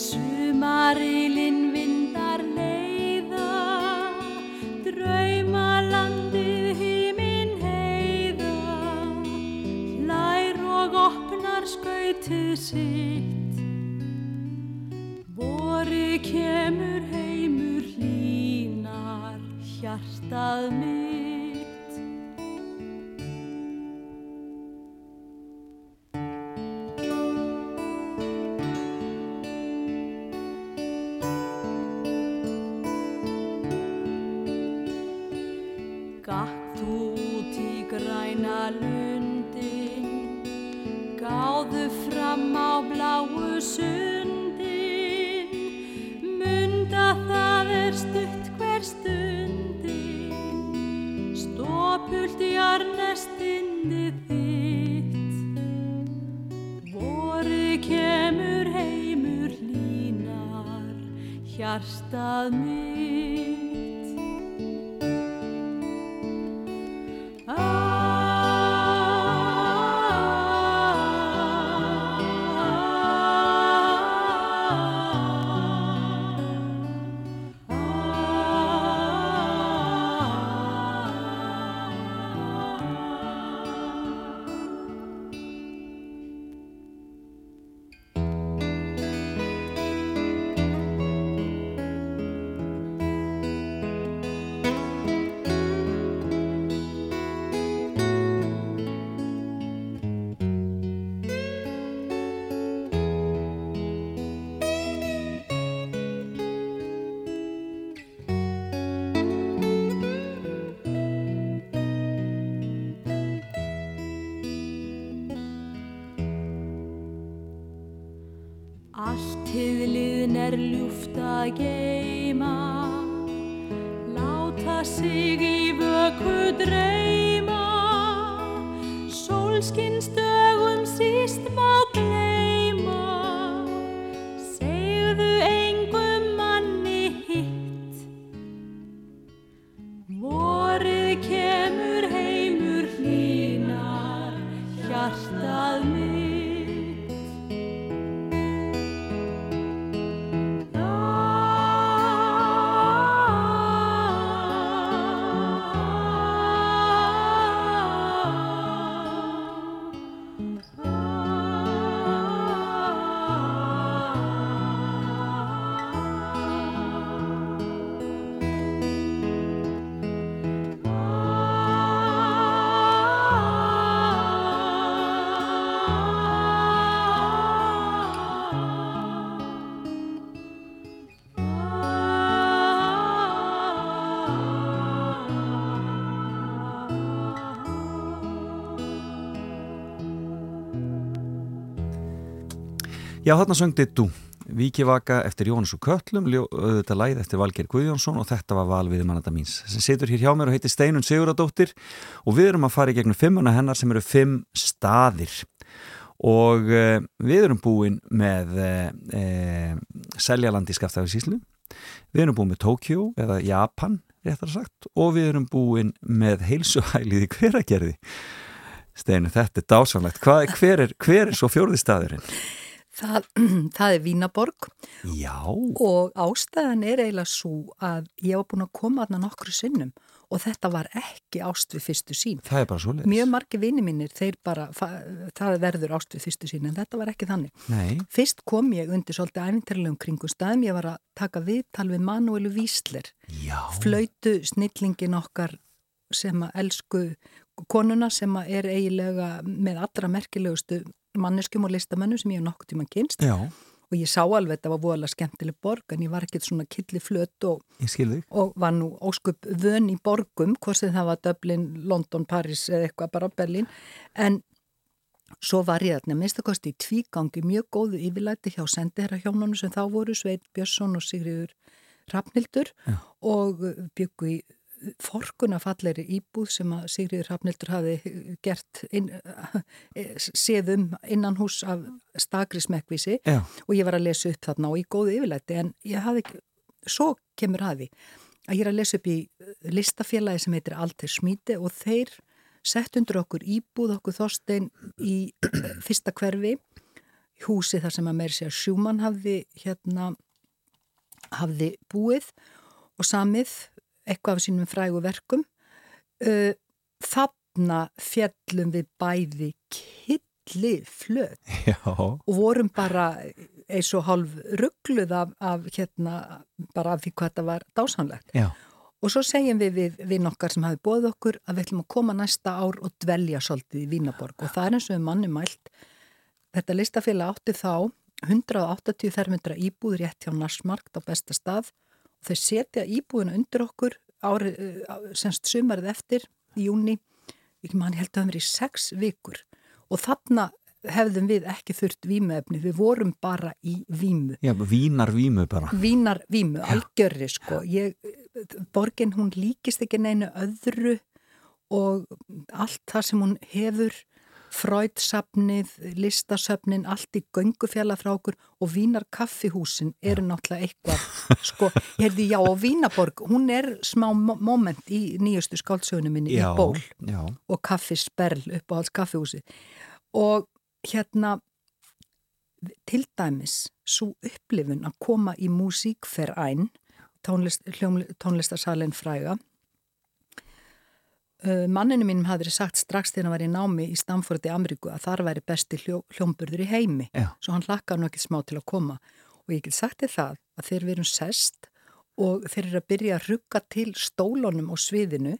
sumarilinn vindar leiða, draumalandið hímin heiða, lær og opnar skautið sitt. Vori kemur heimur hlínar, hjartað mitt. Hjartað mitt Já, þarna söng Dittu, Víkivaka eftir Jónas og Köllum, þetta læð eftir Valgeir Guðjónsson og þetta var valviði mannata míns sem situr hér hjá mér og heitir Steinun Siguradóttir og við erum að fara í gegnum fimmuna hennar sem eru fimm staðir og uh, við erum búin með uh, uh, Seljaland í Skaftafisíslu, við erum búin með Tókjó eða Japan, réttar sagt, og við erum búin með heilsuhælið í hveragerði. Steinu, þetta er dásanlegt. Hver, er, hver er svo fjórði staðurinn? Það, það er Vínaborg Já, og ástæðan er eiginlega svo að ég var búin að koma aðna nokkru sinnum og þetta var ekki ást við fyrstu sín. það er bara svo leiðis. Mjög margi vini mínir, þeir bara, það verður ást við fyrstu sín en þetta var ekki þannig. Nei, Fyrst kom ég undir svolítið æfintarlegum kringum staðum, ég var að taka viðtal við Manuelu Vísler, já, flöytu snillingin okkar sem að elsku konuna sem að er eiginlega með allra merkilegustu manneskjum og listamennum sem ég hef nokkuð tíma kynst já, og ég sá alveg að þetta var voðalega skemmtileg borg en ég var ekkert svona killi flött og, og var nú óskup vön í borgum, hvort sem það var Dublin, London, Paris eða eitthvað bara Berlin en svo var ég þarna minnstakosti í tvígangi mjög góðu yfirlæti hjá sendiherra hjónunum sem þá voru Sveit Björnsson og Sigriður Rafnildur og byggu í forkuna falleri íbúð sem að Sigriður Rafnildur hafi gert inn, séð um innan hús af stakri smekkvísi Já, og ég var að lesa upp þarna og í góðu yfirlæti en ég ekki, svo kemur að því að ég er að lesa upp í listafélagi sem heitir Alter Smíti og þeir sett undir okkur íbúð okkur þorstein í eh, fyrsta hverfi húsi þar sem að meir sér sjúmann hafði hérna hafði búið og samið eitthvað af sínum frægu verkum. Uh, þarna fjallum við bæði killi flöt já, og vorum bara eins og hálf ruggluð af, af hérna, bara af því hvað þetta var dásanlegt. já, Og svo segjum við við, við nokkar sem hafi bóð okkur að við ætlum að koma næsta ár og dvelja svolítið í Vínaborg og það er eins og við manni mælt. Þetta listafélag átti þá 180 fermetra íbúð rétt hjá Narsmarkt á besta stað og þau setja íbúðina undir okkur ári, semst sumarið eftir í júni, ekki mann held að það verið í sex vikur og þarna hefðum við ekki þurft vímuefni, við vorum bara í vímu. Já, vínar vímu bara. Vínar vímu, algjörri sko. Ég, borgin hún líkist ekki neinu öðru og allt það sem hún hefur fröydsafnið, listasöfnin, allt í göngufjalla frá okkur og vínar kaffihúsin eru náttúrulega eitthvað, sko, ég heyrði já og Vínaborg, hún er smá mo- moment í nýjustu skáldsögunum minni Já, í ból já. og kaffisperl upp á alls kaffihúsi og hérna til dæmis svo upplifun að koma í músíkferæn tónlist, tónlistarsalinn fræga manninu mínum hafði sagt strax þegar hann var í námi í Stamford í Ameríku að þar væri besti hljó, hljómburður í heimi. Já. svo hann hlakkaði nú ekki smá til að koma. Og ég get sagt þér það að þeir verum sest og þeir eru að byrja að rugga til stólunum á sviðinu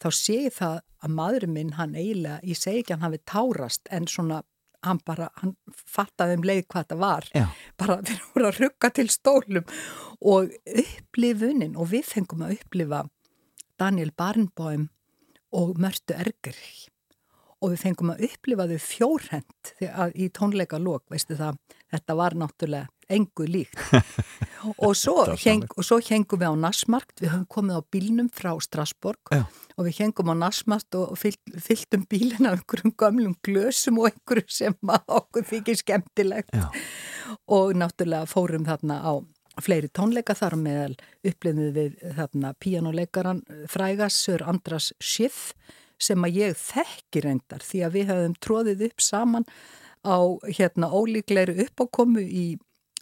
þá sé ég það að maðurinn minn hann eiginlega, ég segi ekki að hann hafi tárast en svona hann bara, hann fattaði um leið hvað það var. Já. bara þeir voru að rugga til stólum. Og upplifunin og við fengum að upplifa Daniel Barnbóim og Mörtu Erger og við fengum að upplifa þau fjórhend í tónleika lók, veistu það, þetta var náttúrulega engu líkt og svo, heng, og svo hengum við á Nassmarkt, við höfum komið á bílnum frá Strasborg Já. og við hengum á Nassmarkt og fyllt, fylltum bílinn af einhverjum gömlum glösum og einhverju sem okkur þykir skemmtilegt Já. og náttúrulega fórum þarna á fleiri tónleika þar meðal upplifnið við þarna píjánuleikaran frægasur Andras Schiff sem að ég þekki reyndar því að við hefðum tróðið upp saman á hérna ólíklegri uppákomu í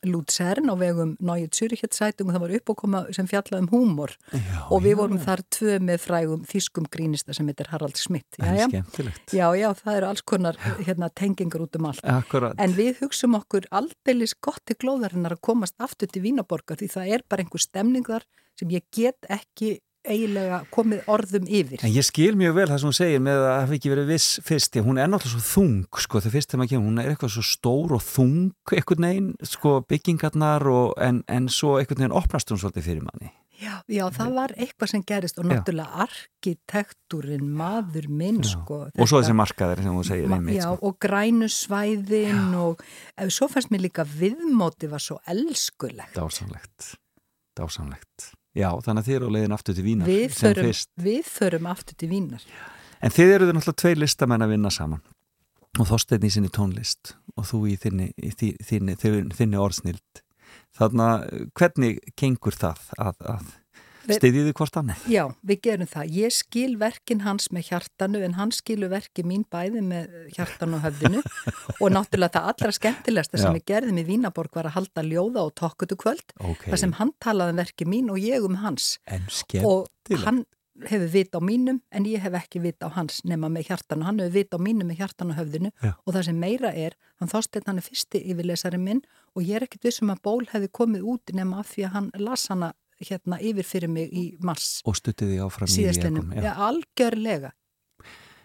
Luzern á vegum Náið Zürichetsætung og það var uppákoma sem fjallaði um húmor Já, og við já. vorum þar tvö með frægum þýskum grínista sem heitir Harald skemmtilegt. Já, já, það eru alls konar hérna, tengingar út um allt. Akkurat. En við hugsum okkur aldeilis gott til glóðarinnar að komast aftur til Vínaborgar því það er bara einhver stemning þar sem ég get ekki eiginlega komið orðum yfir. En ég skil mjög vel það sem hún segir með að það hafi ekki verið viss fyrst, því hún er náttúrulega svo þung sko, þegar fyrst þegar maður kemur, hún er eitthvað svo stór og þung einhvern veginn, sko, byggingarnar og, en, en svo einhvern veginn opnast hún svolítið fyrir manni. Já, já, það var eitthvað sem gerist og Já. náttúrulega arkitektúrin, maður minn, Já. sko. Og svo þetta- þessi markaðir sem hún segir einmitt, Já, sko. og grænu svæðin og ef, svo fannst mér líka viðmóti var svo elskulegt. Dásamlegt. Dásamlegt. Já, þannig að þið eru á leiðin aftur til Vínar Við förum, við förum aftur til Vínar. En þið eru náttúrulega tveir listamenn að vinna saman og Þorsteinn í sinni tónlist og þú í þinni, í þi- þinni, þinni, þinni orðsnild. Þannig að hvernig gengur það að, að Styðjiðu hvort annað? Já, við gerum það. Ég skil verkin hans með hjartanu en hann skilur verki mín bæði með hjartanu og höfðinu og náttúrulega það allra skemmtilegsta sem Já. við gerðum í Vínaborg var að halda ljóða og tokkutu kvöld Ok, þar sem hann talaði um verki mín og ég um hans en og skemmtilegt. hann hefur vit á mínum en ég hef ekki vit á hans nema með hjartanu. Hann hefur vit á mínum með hjartanu og höfðinu Já. og það sem meira er, hann þósteinn hann er fyrsti yfirlesari minn og ég er ekkit vissum að ból hefði komið út nema af því að hann las hana hérna yfir fyrir mig í mars Og stuttið því áfram í. Jakob, Já, algjörlega.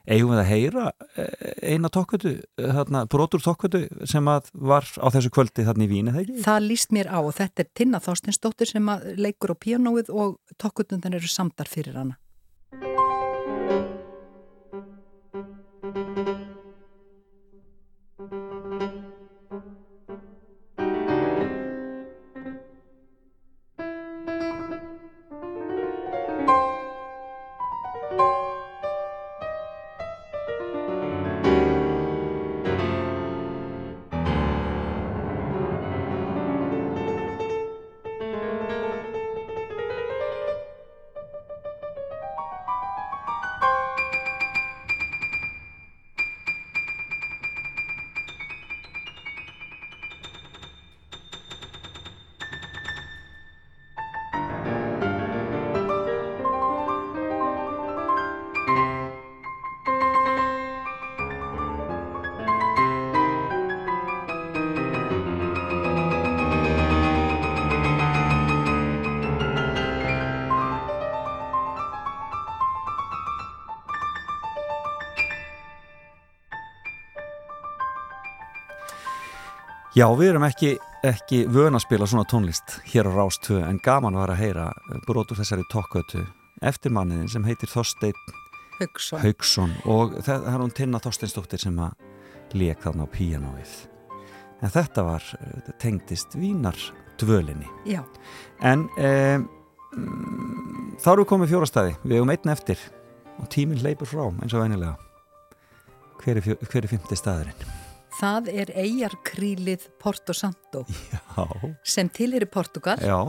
Eigum við að heyra eh, eina tokkötu, þarna, brotur tokkötu sem var á þessu kvöldi þarna í Vín, eða ekki? Það líst mér á og þetta er Tinna Þorstinsdóttir sem leikur á píanóið og tokkutundan eru samdar fyrir hana. Já, við erum ekki, ekki vön að spila svona tónlist hér á Rás 2 en gaman var að heyra brotur þessari tokkötu eftir manniðin sem heitir Þorsteinn Hugson. Haugsson og það er hún Tinna Þorsteinsdóttir sem að leik þarna á píanóið. En þetta var tengdist vínar dvölinni. Já, En um, þá erum við komið fjórastæði, við hefum einn eftir og tíminn hleypur frá eins og venilega. Hver er, fjó, hver er fymti staðurinn? Það er eigarkrílið Porto Santo Já. sem tilheri Portugal Já,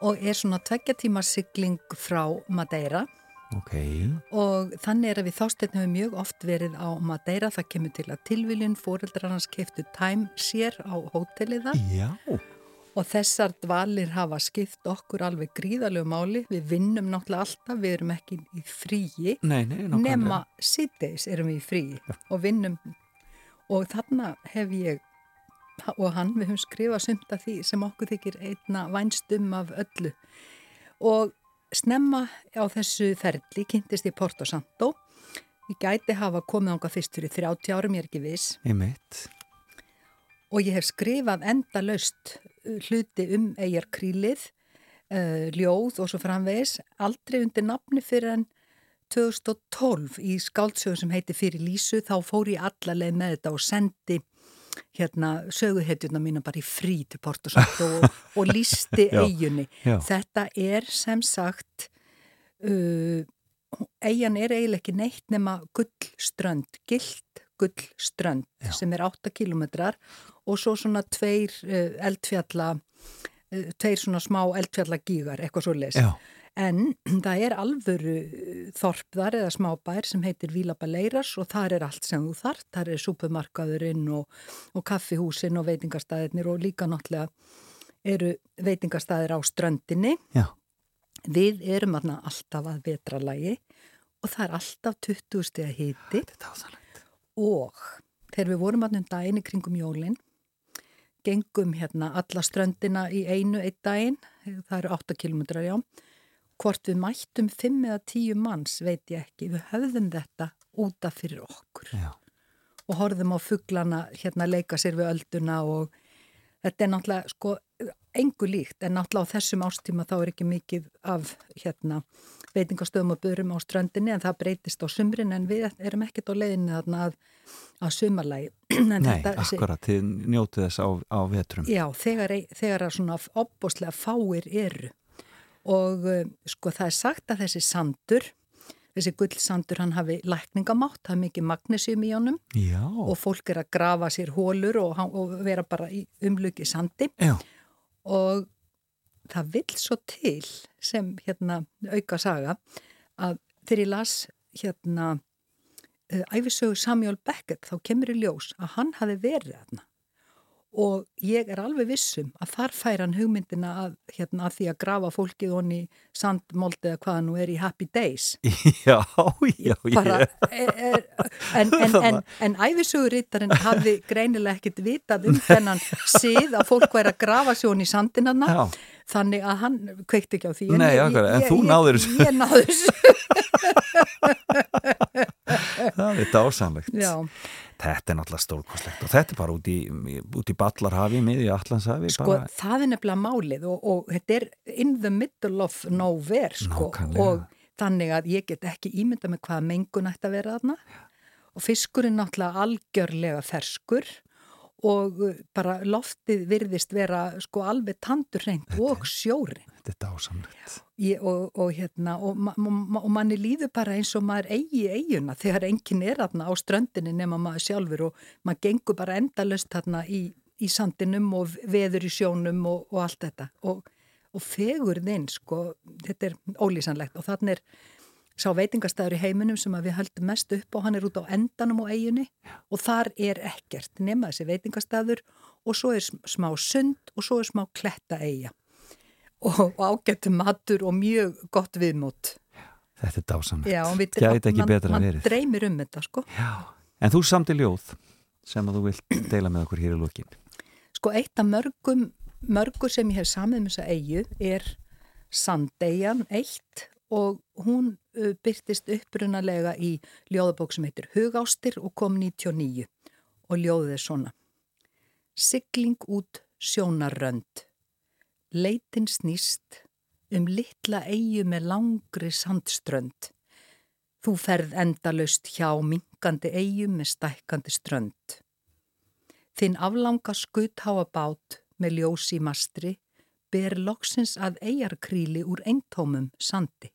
og er svona tveggja tíma sigling frá Madeira. Ok. og þannig er að við þásteinn hefur mjög oft verið á Madeira, það kemur til að tilviljun fóreldrar hans keftu time sér á hóteliða Já. og þessar dvalir hafa skipt okkur alveg gríðalegu máli, við vinnum náttúrulega alltaf, við erum ekki í fríi. Nei, nei, nema síðdeis erum við í fríi og vinnum og þarna hef ég og hann, við höfum skrifað sumt af því sem okkur þykir einna vænstum af öllu. Og snemma á þessu ferli kynntist ég Porto Santo. Ég gæti hafa komið ánga fyrst fyrir 30 árum, ég er ekki viss. Og ég hef skrifað enda löst hluti um eigarkrílið, uh, ljóð og svo framvegis, aldrei undir nafni fyrir en 2012 í skáldsögu sem heiti Fyrir Lísu, þá fór ég allarleið með þetta og sendi hérna söguhetjuna mína bara í frí til Portosatt og, og lísti Já, eigunni. já. Þetta er sem sagt, uh, eigan er eiginlega ekki neitt nema gullströnd, gilt gullströnd Já. sem er 8 kilometrar og svo svona tveir uh, eldfjalla, uh, tveir svona smá eldfjalla gígar, eitthvað svo leys. En það er alvöru þorp þar eða smábær sem heitir Vila Baleiras og þar er allt sem þú þart. Þar er súpumarkaðurinn og, og kaffihúsin og veitingastæðirnir og líka náttúrulega eru veitingastæðir á ströndinni. Já. Við erum aðna alltaf að vetralagi og það er alltaf 20 steg að hiti Þetta er dásalegt. og þegar við vorum aðnum daginn í kringum jólinn gengum hérna alla ströndina í einu eitt daginn, það eru 8 kilometrar já, hvort við mættum 5 eða 10 manns veit ég ekki, við höfðum þetta útaf fyrir okkur Já. og horfðum á fugglana hérna leika sér við ölduna og þetta er náttúrulega sko engu líkt en náttúrulega á þessum ástíma þá er ekki mikið af hérna veitingastöðum og börum á ströndinni en það breytist á sumrin en við erum ekkert á leiðinni þarna að, að sumarlægi. Nei, þetta- akkurat, þið njótið þess á, á vetrum. Já, þegar, þegar að svona opbóslega fáir eru og uh, sko það er sagt að þessi sandur, þessi gullsandur hann hafi lækningamátt, það er mikið magnésium í honum Já. og fólk er að grafa sér hólur og, og vera bara í umluki sandi Já. og það vill svo til sem hérna auka saga að þegar ég las hérna uh, æfisögu Samuel Beckett þá kemur í ljós að hann hafi verið þarna og ég er alveg vissum að þar fær hann hugmyndina að, hérna, að því að grafa fólkið honni sandmóldi eða hvaða nú er í Happy Days Já, já, bara, ég. er, er, en, en, en, en æfisögurittarinn hafði greinilega ekkit vitað um þennan sið að fólk væri að grafa sig honni í sandinanna Já. þannig að hann kveikti ekki á því en Nei, ég- akkurat, en ég- þú náðir þessu. Ég náður þessu Það er dásamlegt. Já, Þetta er náttúrulega stórkostlegt og þetta er bara út í, út í Ballarhafi, miði Allandshafi. sko bara, það er nefnilega málið og, og þetta er in the middle of nowhere sko Nákvæmlega. og þannig að ég get ekki ímynda með hvaða mengun ætti að vera þarna og fiskurinn náttúrulega algjörlega ferskur og bara loftið virðist vera sko alveg tandur reynd og sjórin þetta er dásamlegt. Ég, og, og hérna og, og manni líður bara eins og maður eigi eiguna þegar enginn er þarna á ströndinni nema maður sjálfur og maður gengur bara endalust þarna í, í sandinum og veður í sjónum og, og allt þetta. Og, og fegurðinn sko, þetta er ólýsanlegt. Og þannig er sá veitingastæður í heiminum sem við höldum mest upp og hann er út á endanum á eiginni og þar er ekkert nema þessi veitingastæður og svo er sm- smá sund og svo er smá kletta eiga og, og ágættu matur og mjög gott viðmót. Þetta er dásamlegt. Gæti ekki man, betra man verið. dreymir um þetta sko. Já. En þú samti ljóð sem að þú vilt deila með okkur hér í lókin. Sko eitt af mörgum, mörgur sem ég hef samið með þessa eigu er Sandeyjan eitt og hún byrtist upprunalega í ljóðabók sem heitir Hugástir og kom 99 og ljóðið er svona. Sigling út sjónarrönd. Leitin snýst um litla eigu með langri sandströnd. Þú ferð endalaust hjá minkandi eigu með stækkandi strönd. Þinn aflanga skuttháa bát með ljós í mastri ber loksins að eigarkríli úr eintómum sandi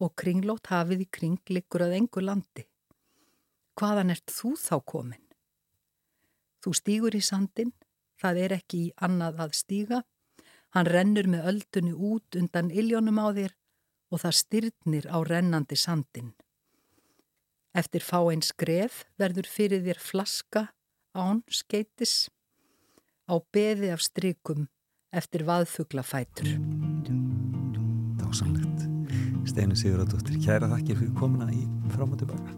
og kringlót hafið í kring liggur að engu landi. Hvaðan ert þú þá komin? Þú stýgur í sandin, það er ekki í annað að stíga, hann rennur með öldunni út undan iljónum á þér og það styrnir á rennandi sandin. Eftir fá einn skref verður fyrir þér flaska án skeitis á beði af strykum eftir vaðfuglafætur. Dásanlegt. Steinu Sigurðardóttir, kæra þakkir fyrir komuna í fram og tilbaka.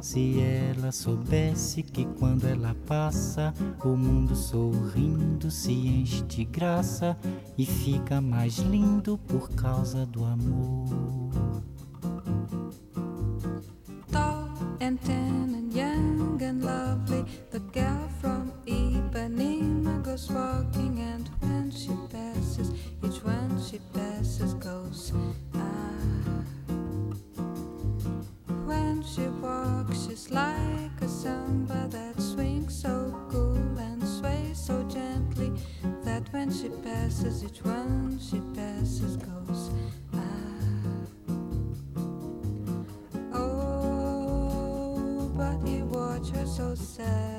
Se ela soubesse que quando ela passa, o mundo sorrindo se enche de graça e fica mais lindo por causa do amor. tall and and young and lovely. Each she passes goes. Ah. Oh, but he watched her so sadly.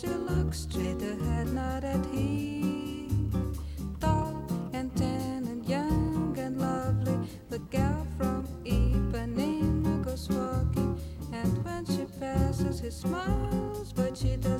She looks straight ahead, not at him. Tall and tan and young and lovely, the gal from Ipanema goes walking, and when she passes, he smiles, but she doesn't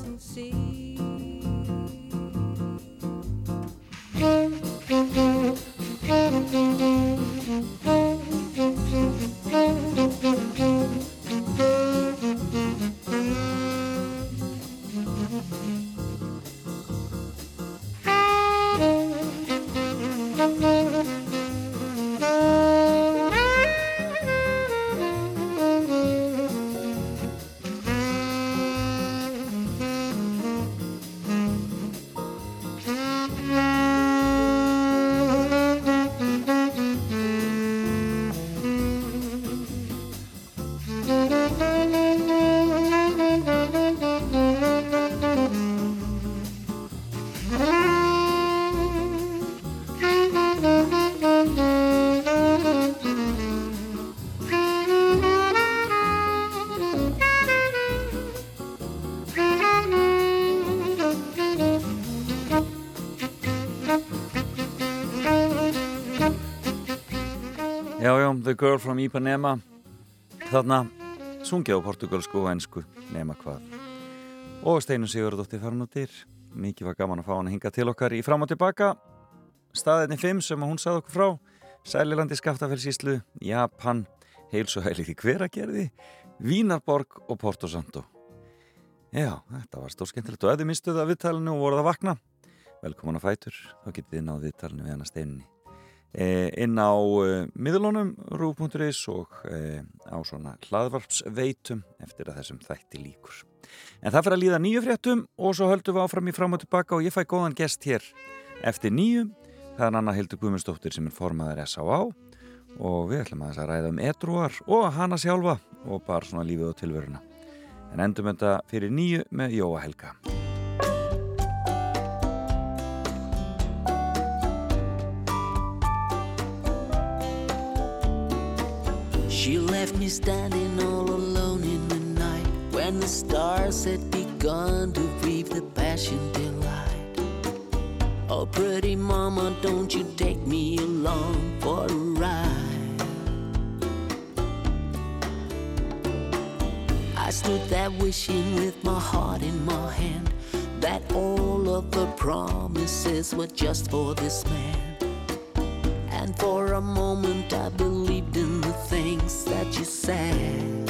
The Girl from Ipanema. Þarna sungið á portugalsku og ennsku nema hvað. Og Steinu Sigurðardóttir farin út dyr. Mikið var gaman að fá hann að hinga til okkar í fram og tilbaka. Staðinni 5 sem hún sagði okkur frá. Sælilandi Skaftafellsíslu, Japan. Heilsuhælið í hveragerði Vínarborg og Porto Santo. Já, þetta var stórskemmtilegt og ef þið mistuðu að viðtalinu og voruð að vakna velkomin að fætur, þá getið þið náðu viðtalinu við hana steinni e, inn á e, miðlunum rú.is og e, á svona hlaðvarpsveitum eftir að þessum þætti líkur. En það fyrir að líða nýju fréttum og svo höldum við áfram í fram og tilbaka og ég fæ góðan gest hér eftir nýju. Það er Anna Hildur Guðmundsdóttir sem er formaður S.A.A. og við ætlum að þess að ræða um edruar og hana sjálfa og bara svona lífið og tilveruna en endum þetta fyrir nýju með Jóa Helga She left me standing all alone in the night when the stars had begun to breathe the passion delight. Oh, pretty mama, don't you take me along for a ride? I stood there wishing with my heart in my hand that all of the promises were just for this man. And for a moment I believed in that you said.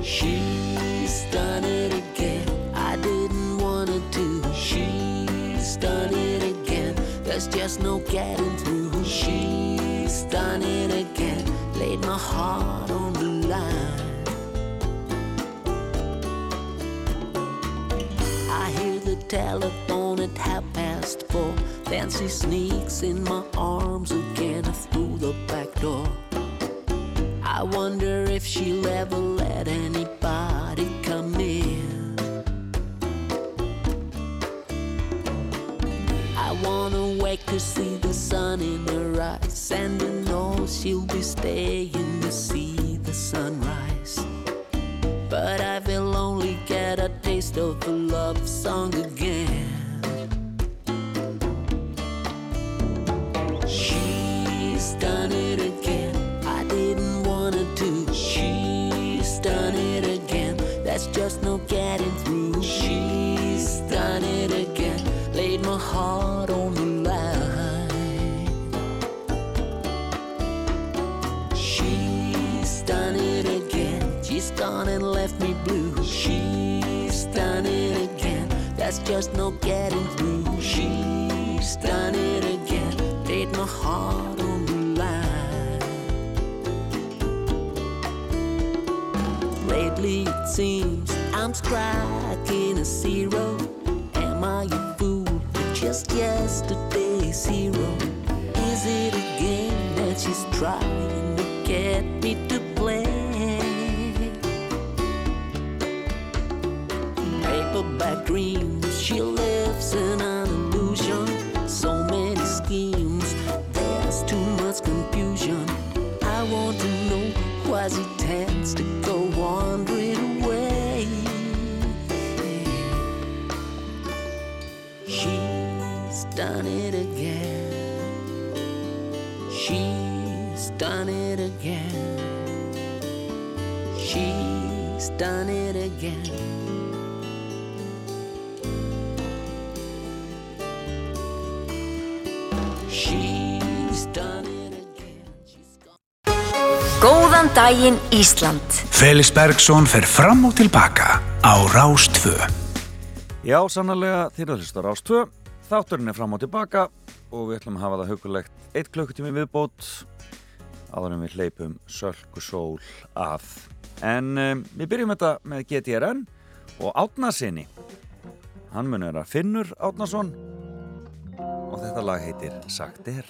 She's done it again. I didn't wanna do. She's done it again. There's just no getting through. She's done it again. Laid my heart on the line. I hear the telephone at half past four. Then she sneaks in my arms again through the back door. I wonder if she'll ever let anybody come in. I wanna wake to see the sun in her eyes and to know she'll be staying to see the sunrise. But I will only get a taste of a love song again. No getting through. She's done it again. Laid my heart on the line. She's done it again. She's gone and left me blue. She's done it again. That's just no getting through. She's done it again. Laid my heart on the line. Lately it seems I'm striking a zero. Am I a fool just yesterday, zero. Is it a game that she's trying to get me to play? Paperback dreams, she lives in an illusion. So many schemes, there's too much confusion. I want to know why she tends to go done it again. She's done it again. She's gone. Góðan daginn Ísland. Felix Bergsson fer fram og tilbaka á Rástvö. Já, sannlega að hlusta Rás 2 Þátturinn er fram og tilbaka og við ætlum að hafa það hugulegt eitt klukkutími viðbót áður en við hleypum sölku sól að en um, við byrjum þetta með GTRN og Átnasinni hann mun vera Finnur Átnason og þetta lag heitir Sagt Er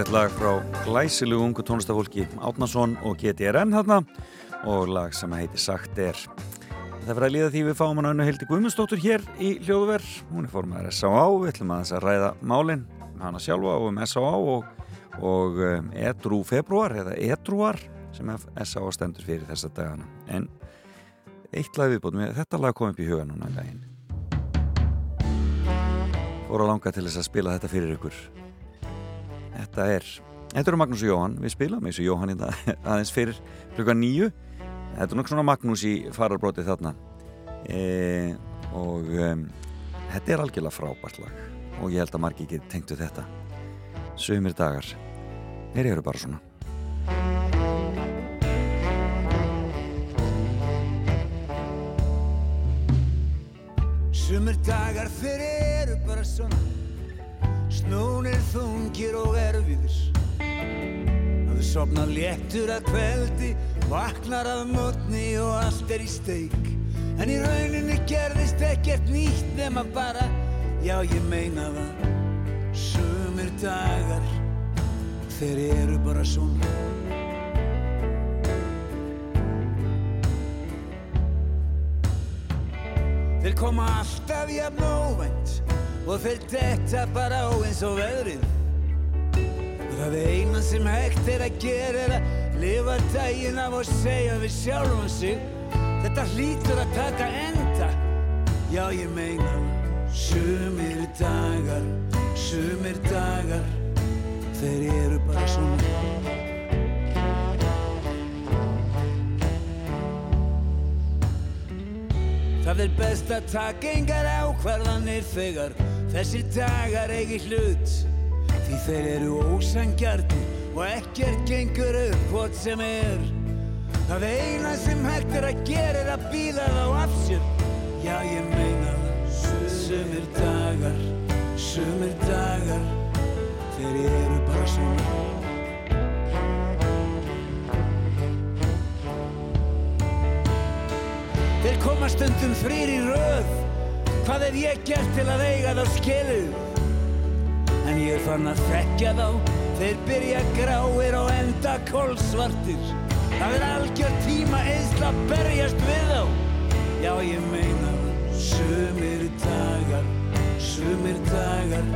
Glæsilegt lag frá glæsilegu ungu tónlistafólki Átnason og GTRN þarna og lag sem heitir Sagt er. Það fyrir að líða því við fáum hann önnu Hildi Guðmundsdóttur hér í hljóðver. Hún er formaður S.A.A. Við ætlum að þess að ræða málinn um hana sjálfa og um S.A.A. og, og um, Edrú februar eða Edrúar sem S.A.A. stendur fyrir þessa dagana. En eitt lag viðbútt með þetta lag kom upp í huga núna í laginn. Fór að langa til þess að spila þetta fyrir ykkur. Þetta er, þetta eru Magnús og Jóhann, við spilum eins og Jóhann hérna aðeins fyrir klukka nýju. Þetta er nokkuð svona Magnús í fararbrótið þarna e, og um, þetta er algjörlega frábært lag og ég held að margi ekki tengtu þetta. Sumir dagar, þeir eru bara svona. Sumir dagar þeir eru bara svona Snúnir þungir og erfiðir. Að þú sopna léttur að kveldi Vaknar af mótni og allt er í steik. En í rauninni gerðist ekkert nýtt nema bara Já ég meina það. Sumir dagar Þeir eru bara svona. Þeir koma alltaf jafn óvænt og þeir detta bara á eins og veðrið. Og það eina sem hægt er að gera er að lifa daginn af og segja við sjálfum sig Þetta hlýtur að taka enda. Já ég meina sumir dagar, sumir dagar, þeir eru bara svona. Það er best að taka engar ákvarðanir þegar þessir dagar eigi hlut Því þeir eru ósangjarni og ekkert gengur upp hvort sem er. Það eina sem hægt er að gera er að býða þá af sér. Já ég meina það. Sumir dagar, sumir dagar Þeir eru bara svona. Þeir koma stundum þrýr í röð Hvað hef ég gert til að eiga þá skilu? En ég er fann að þekkja þá. Þeir byrja gráir og enda kólsvartir Það er algjör tíma eðsla að berjast við þá. Já ég meina Sumir dagar, sumir dagar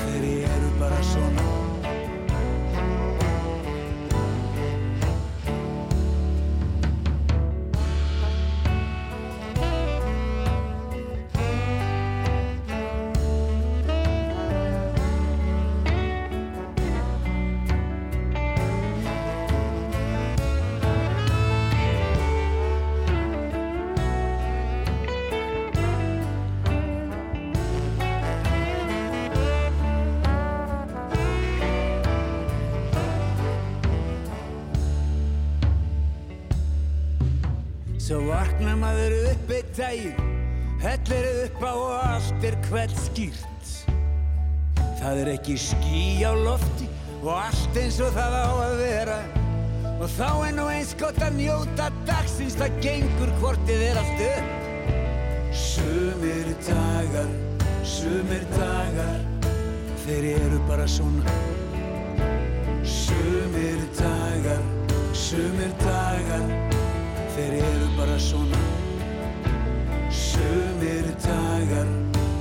Þeir eru bara svona Svo vaknar maður upp eitt daginn Hellir upp á og allt er kveld skýrt. Það er ekki ský á lofti og allt eins og það á að vera. Og þá er nú eins gott að njóta dagsins það gengur hvortið er allt upp. Sumir dagar, sumir dagar þeir eru bara svona. Sumir dagar, sumir dagar þeir eru bara svona. Sumir dagar,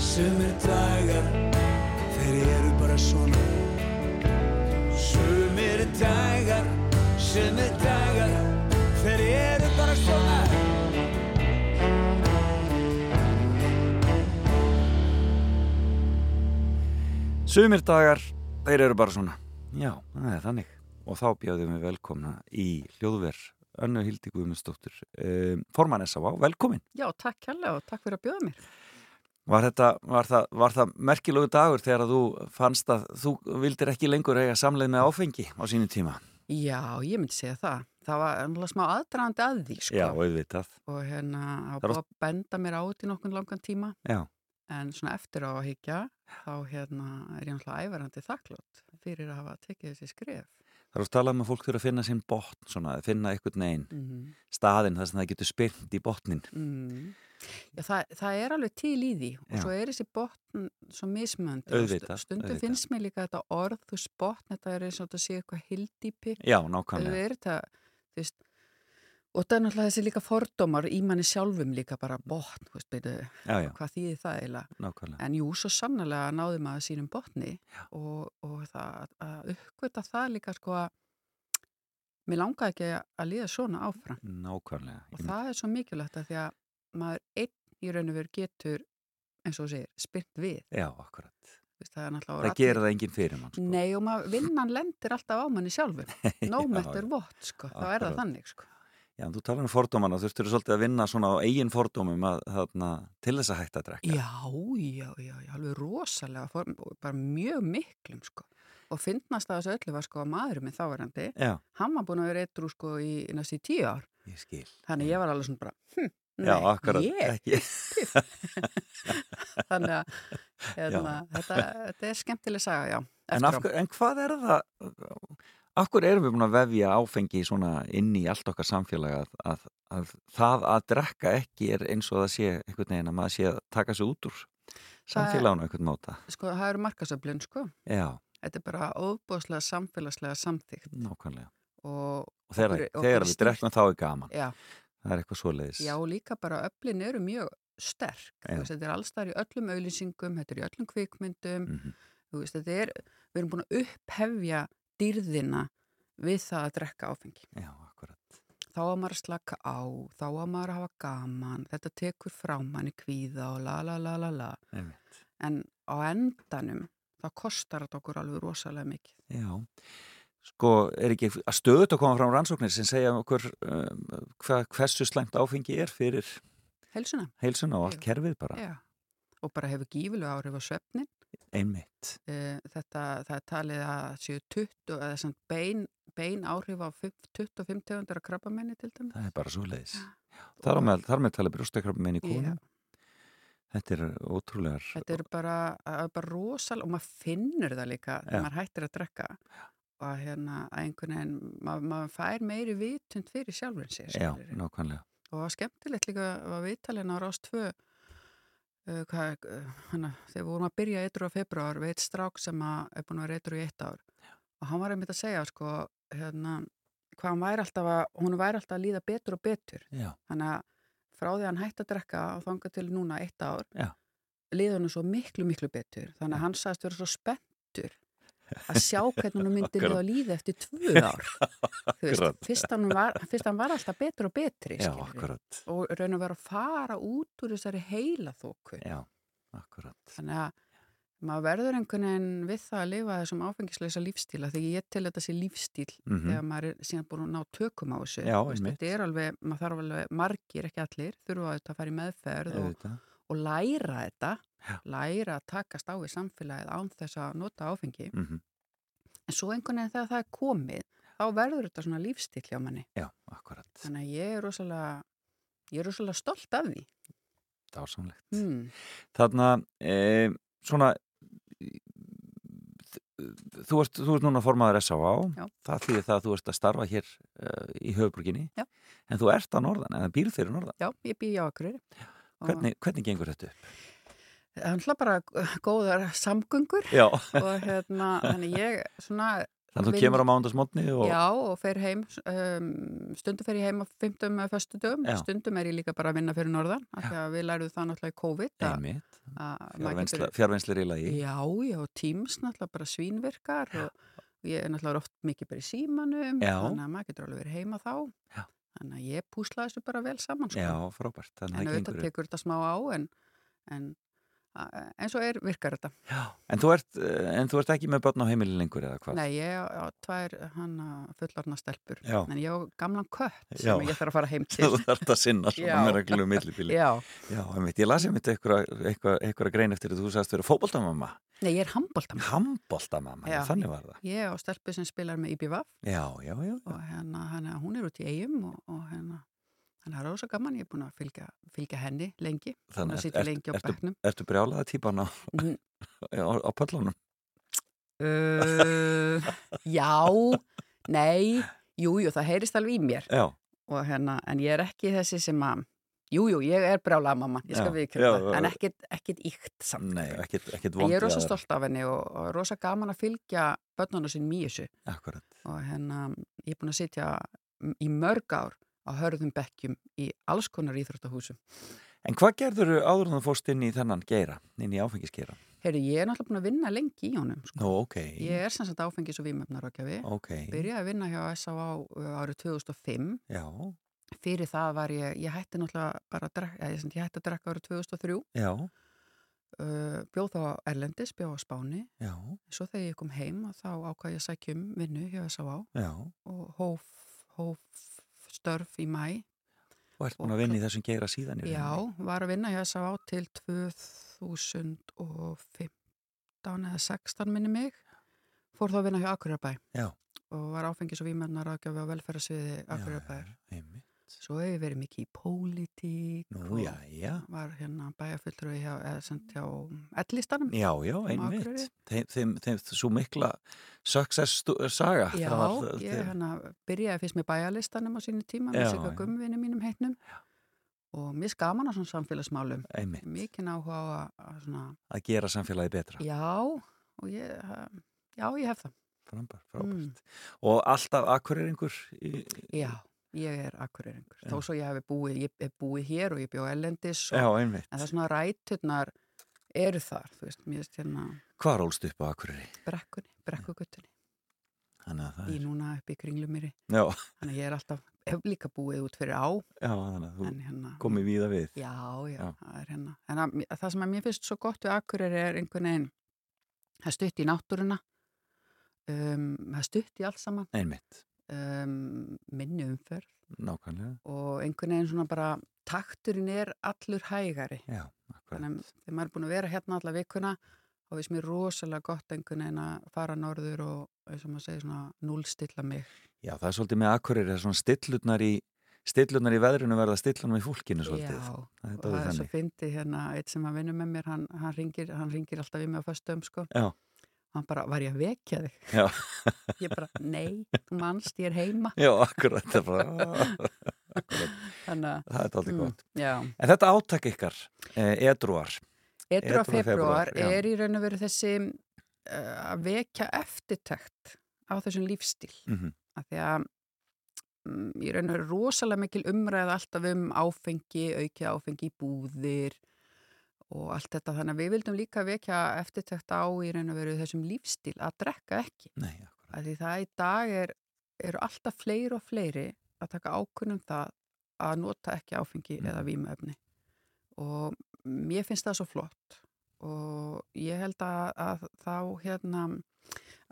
sumir dagar. Þeir eru bara svona. Sumir dagar, sumir dagar. Þeir eru bara svona. Sumir dagar, þeir eru bara svona. Já, það er þannig. Og þá bjáðum við velkomna í hljóðver Önnu Hildi Guðmundsdóttur. Um, Forman S.A.V. velkomin. Já, takk kærlega og takk fyrir að bjóða mér. Var, þetta, var, það, var það merkilögu dagur þegar að þú fannst að þú vildir ekki lengur eiga samleið með áfengi á sínu tíma? Já, ég myndi segja það. Það var ennlega smá aðdraðandi að því, sko. Já, auðvitað. Og hérna, það búið að benda mér á þetta í nokkur langan tíma. Já. En svona eftir á að higgja, þá hérna er ég náttúrulega ævarandi þakklátt fyrir að hafa tekið þessi skref. Það er að tala um að fólk þurfa að finna sinn botn, svona, að finna einhvern veginn Mhm. staðinn þar sem það getur spyrnt í botnin. Mm. Já, það, það er alveg til í því og Já. svo er þessi botn svo mismönd Auðvitað, stundum auðvitað. finnst mér líka þetta orð þú veist, botn, þetta er eins og þetta sé eitthvað hildýpi Já, nákvæmlega. Þetta, veist, og það er náttúrulega þessi líka fordómar í manni sjálfum líka bara botn veist, beidu, Já, já. hvað þýðir það eiginlega Nákvæmlega. en jú, svo sannlega náði maður sínum botni og, og það að uppgöta það líka sko að mér langaði ekki að líða svona áfram Nákvæmlega. og það er svo mikilvægt að því að maður einn í raun og veru getur eins og segir, spyrt við Já, akkurat. Veist, það Það allir- gerir það enginn fyrir mann. Sko. Nei og vinnan lendir alltaf á manni sjálfum no matter what sko, þá er það þannig sko Já, þú talar um fordómana, þú þurftur svolítið að vinna svona á eigin fordómum að, þarna, til þess að hætta að drekka. Já, já, já, já, alveg rosalega form, bara mjög miklum sko og fyndnast að þessu öllu var sko að maðurinn minn þáverandi, Já. hann var búin að vera eitthrú sko í næstu í tíu ár Ég skil. þannig ég var alveg svona bara hm, Já, nei, akkurat, ég þannig að hérna, þetta, þetta er skemmtileg saga, já En, af, en hvað er það, hverju erum við búin að vefja áfengi inn í allt okkar samfélag að, að, að það að drekka ekki er eins og það sé einhvern veginn að maður sé að taka sig út úr samfélaginu einhvern móta. sko, það eru markasöflun sko Já, þetta er bara óbúðslega samfélagslega samþygt nákvæmlega. og, Og þegar, okkur- þegar við drekkum þá er gaman. Já. Það er eitthvað svoleiðis. Já, og líka bara öflin eru mjög sterk. Já. Þetta er allstar í öllum auðlýsingum, þetta er í öllum kvikmyndum. Mhm. Þú veist, þetta er, við erum búin að upphefja dýrðina við það að drekka áfengi. Já, akkurat. Þá að maður að slaka á, þá að maður að hafa gaman, þetta tekur frá manni kvíða og la la la la la. Einmitt. En á endanum, þá kostar þetta okkur alveg rosalega mikið. Já, sko er ekki að stöðut að koma fram rannsóknir sem segja okkur um, hva, hversu slæmt áfengi er fyrir Heilsuna. heilsuna og allt kerfið bara. Já. Og bara hefur gífulega áhrif á svefnin. Einmitt. Eh, þetta, það er talið að séu 20, eða samt bein, bein áhrif á 5 25 tegundur að krabbamenni til dæmis. Það er bara svo leiðis. Þar með, þar með tala brjóstakrafum minn í konum. Þetta er ótrúlegar. Þetta er bara, bara rosal og maður finnur það líka Já. þegar maður hættir að drekka og að hérna að einhvern veginn, maður, maður fær meiri vitund fyrir sjálfur sér. Já, nákvæmlega. Og skemmtilegt líka að viðtalina á Rás 2 uh, hvað, uh, hana, þegar við vorum að byrja eitthvað á februar við eitt strák sem að er búin að vera eitthvað í eitt ár. Og hann var einmitt að segja sko, hérna, hvað hann væri alltaf að hún væri alltaf að líða betur og betur. Já. þannig að frá því að hann hætti að drekka og þanga til núna eitt ár Já. líða hann svo miklu miklu betur. Þannig að hann sagðist vera svo spenntur að sjá hvernig hann myndi líða að líða eftir tvö ár. Veist, fyrst, hann var, fyrst hann var alltaf betur og betri Já, og raun að vera að fara út úr þessari heila þóku Já, þannig að maður verður einhvern veginn við það að lifa þessum áfengisleisa lífstíla þegar ég til þetta sé lífstíl Mhm. þegar maður er síðan búin að ná tökum á þessu. Já, veist, þetta er alveg, maður þarf alveg margir ekki allir, þurfa þetta að fara í meðferð og. Og læra þetta læra að takast á við samfélagið án þess að nota áfengi Mhm. en svo einhvern veginn þegar það er komið þá verður þetta svona lífstíl hjá manni Já, akkurat. þannig að ég er rosalega ég er rosalega stolt af því Dásamlegt. mm. Þarna, e, svona þú ert, þú ert núna formaður S.A.A. Já. Það þýðir það að þú ert að starfa hér uh, í höfuborginni. Já. En þú ert á norðan, eða býrð þeirri norðan. Já, ég bý á Akureyri. Hvernig, hvernig gengur þetta upp? Það er náttúrulega bara góðar samgöngur Já. og hérna, þannig ég svona Þannig að þú kemur á mándagsmotni og... Já, og fer heim um, stundum fer ég heim á 50 með föstu dögum, Já. stundum er ég líka bara að vinna fyrir norðan, af því að við læruðum það náttúrulega í COVID Einmitt. Fjárvinnslir í lagi. Já, já, Teams náttúrulega bara svínvirkar og ég er náttúrulega oft mikið bara í símanum Já. þannig að maður getur alveg verið heima þá Já. Þannig að ég púsla þessu bara vel saman sko. Já, frábært. Þannig en auðvitað tekur þetta smá á en, en eins og er virkar þetta En þú, ert, eh, en þú ert ekki með börn á heimili lengur eða hvað? Nei, ég á tvær fullarna stelpur Já. en ég á gamlan kött Já. sem ég þarf að fara heim til Þú þarf að sinna svona Já. með reglum millibili. Já. Já, einmitt. Ég lasi eitthvað, eitthvað grein eftir að þú sagðist vera fótboltamamma. Nei, ég er handbóltamamma Handboltamamma, já, þannig var það. Ég á stelpu sem spilar með IBVF Já, já, já. og hérna, hérna hún er út í eigum og, og hérna hann er rosa gaman, ég er búin að fylgja, fylgja henni lengi, Þannig að að ert- lengi ertu, bekknum ertu brjálaða típan á, Mm. á, á pöllunum? uh, Já, nei Jú, jú, það heyrist alveg í mér Já. og hérna, en ég er ekki þessi sem að Jú, jú, ég er brjálaða mamma, ég skal það, en ekkit íkt samt. Nei, ekkert, ekkert En ég er aðra. stolt af henni og, og rosa gaman að fylgja börnunum sinn í þessu. Akkurat. Og hérna, ég er búin að sitja í mörg ár á hörðum bekkjum í alls konar íþróttahúsum. En hvað gerður áður þú fórst inn í þennan geira, inn í áfengisgeira? Herri, ég er náttúrulega búin að vinna lengi í honum. Sko. Nú, ok. Ég er sem sagt áfengis og vímöfnarákjafi. Ok. Byrjaði að vinna hjá S.A.A. árið 2005. Já, Fyrir það var ég, ég hætti náttúrulega bara að drekka, ég, ég hætti að drekka árið 2003. já, Uh, bjóð þá Erlendis, bjóð á Spáni. já, Svo þegar ég kom heim og þá ákvað ég að sækja um vinnu hjá S.A.A. já. og hóf, hóf störf í mæ. Og ert búin að vinna í þessum geira síðan Já, var að vinna hjá S.A.A. til 2015 eða 16 minni mig. Fór þá að vinna hjá Akureybæ Já. og var áfengis og výmennar aðgjafi á velferðarsviði Akureybæ. einmitt. Svo hef ég verið mikið í pólitík Nú, og já, já. var hérna bæjarfulltrúi hjá, eða sent hjá ellistanum. Já, já, einmitt. Þeim, þeim, þeim, svo mikla success stu- saga. Já, var- ég þeir- hérna byrjaði fyrst með bæjarlistanum á sínu tíma með Já, já. gummvinni mínum heitnum og mér skaman á svona samfélagsmálum Einmitt. mikið áhuga á að, svona, Að gera samfélagi betra. já og ég, eh, já, ég hef það Frábært, frábært. Mm. Og alltaf akkureringur í... Já, ég er akkureringur þó svo ég hef búið, ég hef búið hér og ég bjó ellendis og, Já, en það er svona ræturnar eru þar, þú veist, mér veist hérna Hvað rólst upp á akkureri? brekkunni, brekkuguttunni það í er... núna upp í kringlumýri. Þannig að ég er alltaf, hef líka búið út fyrir á. Já, þannig að þú hérna komið víða við. Já, já, Já. það er hérna. En að, það sem að mér finnst svo gott við Akureyri er einhvern veginn, það er stutt í náttúruna, um, það er stutt í allt saman, Einmitt, um, minni umferð nákvæmlega. og einhvern veginn svona bara takturinn er allur hægari. Já, Þannig að þegar maður er búin að vera hérna alla vikuna, þá finnst mér rosalega gott einhvern veginn að fara norður og eins og maður segir svona núlstilla mig. Já, það er svolítið með akkureri, það er svona stillurnar í, stillurnar í veðrunu verða stillurnar í fólkinu svolítið. Já, það er og það er svo þannig. fyndi hérna, eitt sem að vinna með mér, hann, hann, ringir, hann ringir alltaf í mig á föstum, sko. Já. Hann bara, var ég að vekja þig? Já. Ég bara, nei, þú manst, ég er heima. Já, akkurat, það er bara, akkurat. Þannig að, Það er dálítið Mm, gott. já. En þetta átak ykkar, eh, edruar. Edru á februar er í raun og veru þessi uh, að vekja eftirtækt á þessum lífstíl. Mhm. Af því að um, í raun og veru rosalega mikil umræð alltaf um áfengi, auki áfengi í búðir og allt þetta. Þannig að við vildum líka vekja eftirtækt á í raun og veru þessum lífstíl að drekka ekki. Nei, Af því það í dag er, eru alltaf fleiri og fleiri að taka ákunnum það að nota ekki áfengi eða vímuefni og mér finnst það svo flott og ég held að, að þá hérna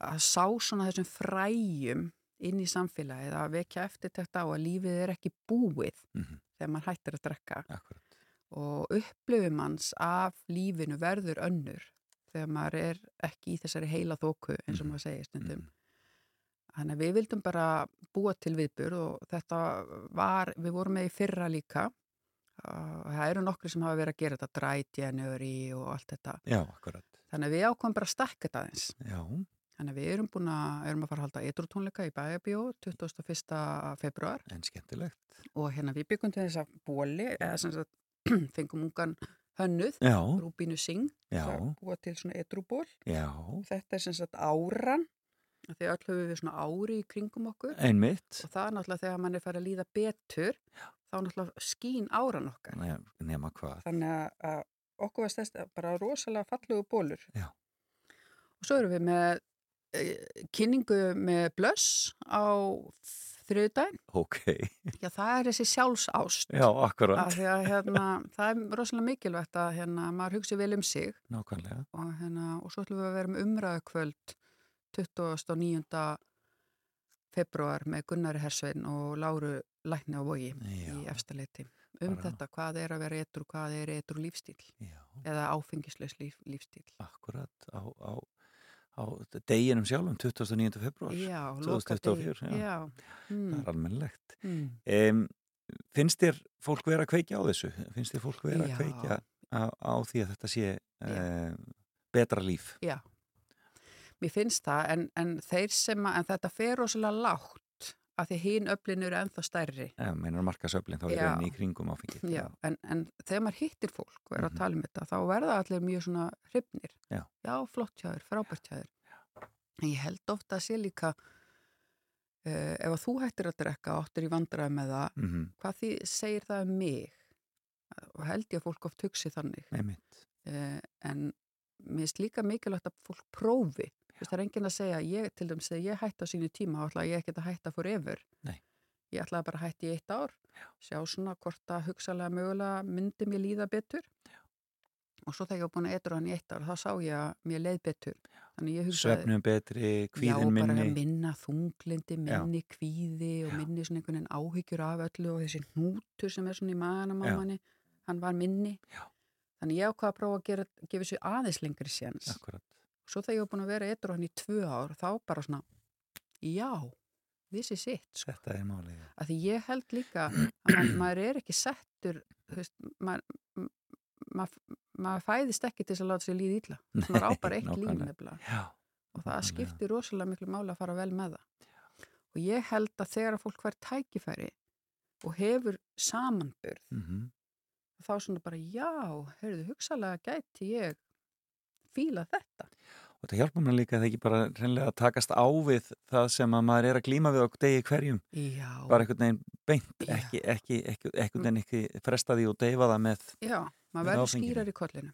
að sá svona þessum fræjum inn í samfélagið að vekja eftir þetta á að lífið er ekki búið Mhm. þegar mann hættir að drekka Akkurat. Og upplifum hans af lífinu verður önnur þegar maður er ekki í þessari heila þóku eins og maður segir stundum Þannig að við vildum bara búa til viðbur og þetta var, við vorum með í fyrra líka. Uh, Það eru nokkri sem hafa verið að gera þetta dry January og allt þetta. Já, akkurat. Þannig að við ákomum bara að stakka þetta eins. Já. Þannig að við erum búin að, erum að fara að halda eitrutónleika í Bæjabíó 21. februar En skemmtilegt. og hérna við byggum til þess að bóli, eða sem sagt fengum ungan hönnuð, Já. Rúbínu Singh, Já. til að búa til svona eitruból. Já, Þetta er sem sagt áran, því öll höfum við svona ári í kringum okkur einmitt. og það er náttúrulega þegar mann er farið að líða betur, þá náttúrulega skín áran okkar. Nei, nema hvað. Þannig að- okkur var stærst bara rosalega fallegu bólur. Já. Og svo erum við með e, kynningu með blöss á þriðdæn. Ok, Já, það er þessi sjálfsást. já, akkurat. Að hérna, það er rosalega mikilvægt að hérna, maður hugsi vel um sig Nákvæmlega. og, hérna, og svo ætlum við að vera með umræðu kvöld 29. februar með Gunnari Hersvein og Láru Lækni á Vogi Já. í efstaleiti um Bara- þetta hvað er að vera etru, hvað er etru lífstíl Já. eða áfengisleis líf, lífstíl. Akkurat á, á, á deginum sjálfum, 29. februar. Já, 2024, lokadegi. já. Já. Það Mm. er almennilegt. Mm. Um, finnst þér fólk vera að kveikja á þessu? Finnst þér fólk vera Já. að kveikja á, á því að þetta sé um, betra líf? Já, mér finnst það en, en þeir sem að, þetta fer rosalega lágt að því hinn öflin eru ennþá stærri. Ja, meinar markasöflin þá er Já. rauninni í kringum áfengið. Já, en, en þegar maður hittir fólk og er að Mhm. tala um þetta, þá verða allir mjög svona hrifnir. Já. flott hjá þér, ég held ofta að sé líka, uh, ef að þú hættir að drekka og áttir í vandræði með það, Mhm. hvað því segir það um mig? Og held ég að fólk oft hugsi þannig. Uh, en mér finnst líka mikilvægt að fólk prófi. Þú veist, Það er enginn að segja, ég, til dæmis þegar ég hætti á sínu tíma, ætla ég ekki að hætta forever. Nei. Ég ætlaði bara að hætti í eitt ár, sjá svona hvort að hugsalega mögulega myndi mér líða betur. Og svo þegar ég var búin að eitthvað hann í eitt ár, þá sá ég að mér leið betur. Svefnum betri, já, kvíðin bara minni. minna þunglindi, Já. minni kvíði og minni svona einhvern veginn áhyggjur af öllu og þessi hnútur sem er svona í maganum á Já. manni, hann var minni. Já. Þannig ég ákvaða að prófa að gefa sér aðeins lengri séns. Akkurat. Svo þegar ég var búin að vera eitthvað hann í tvö ár, þá bara svona, já, this is it, sko. Þetta er málið. já. Að því ég held líka að man, maður er ekki settur, þú veist, maður, maður, maður fæðist ekki til að láta sér líða ítla. Maður á bara eitt nákvæmlega. nefnilega. Já. Og það skiptir rosalega miklu máli að fara vel með það. Og ég held að þegar að fólk fær tækifæri og hefur samanburð, Mhm. þá svona bara, já, heyrðu, hugsalega gæti ég fíla þetta. Og þetta hjálpar mér líka að það ekki bara reynlega að takast á við það sem að maður er að glíma við á degi hverjum. Já. Bara einhvern veginn beint, Já. ekki, ekki, ekki, einhvern veginn ekki fresta því og deyfa það með. Já, maður verður áfenginu. skýrar í kollinu.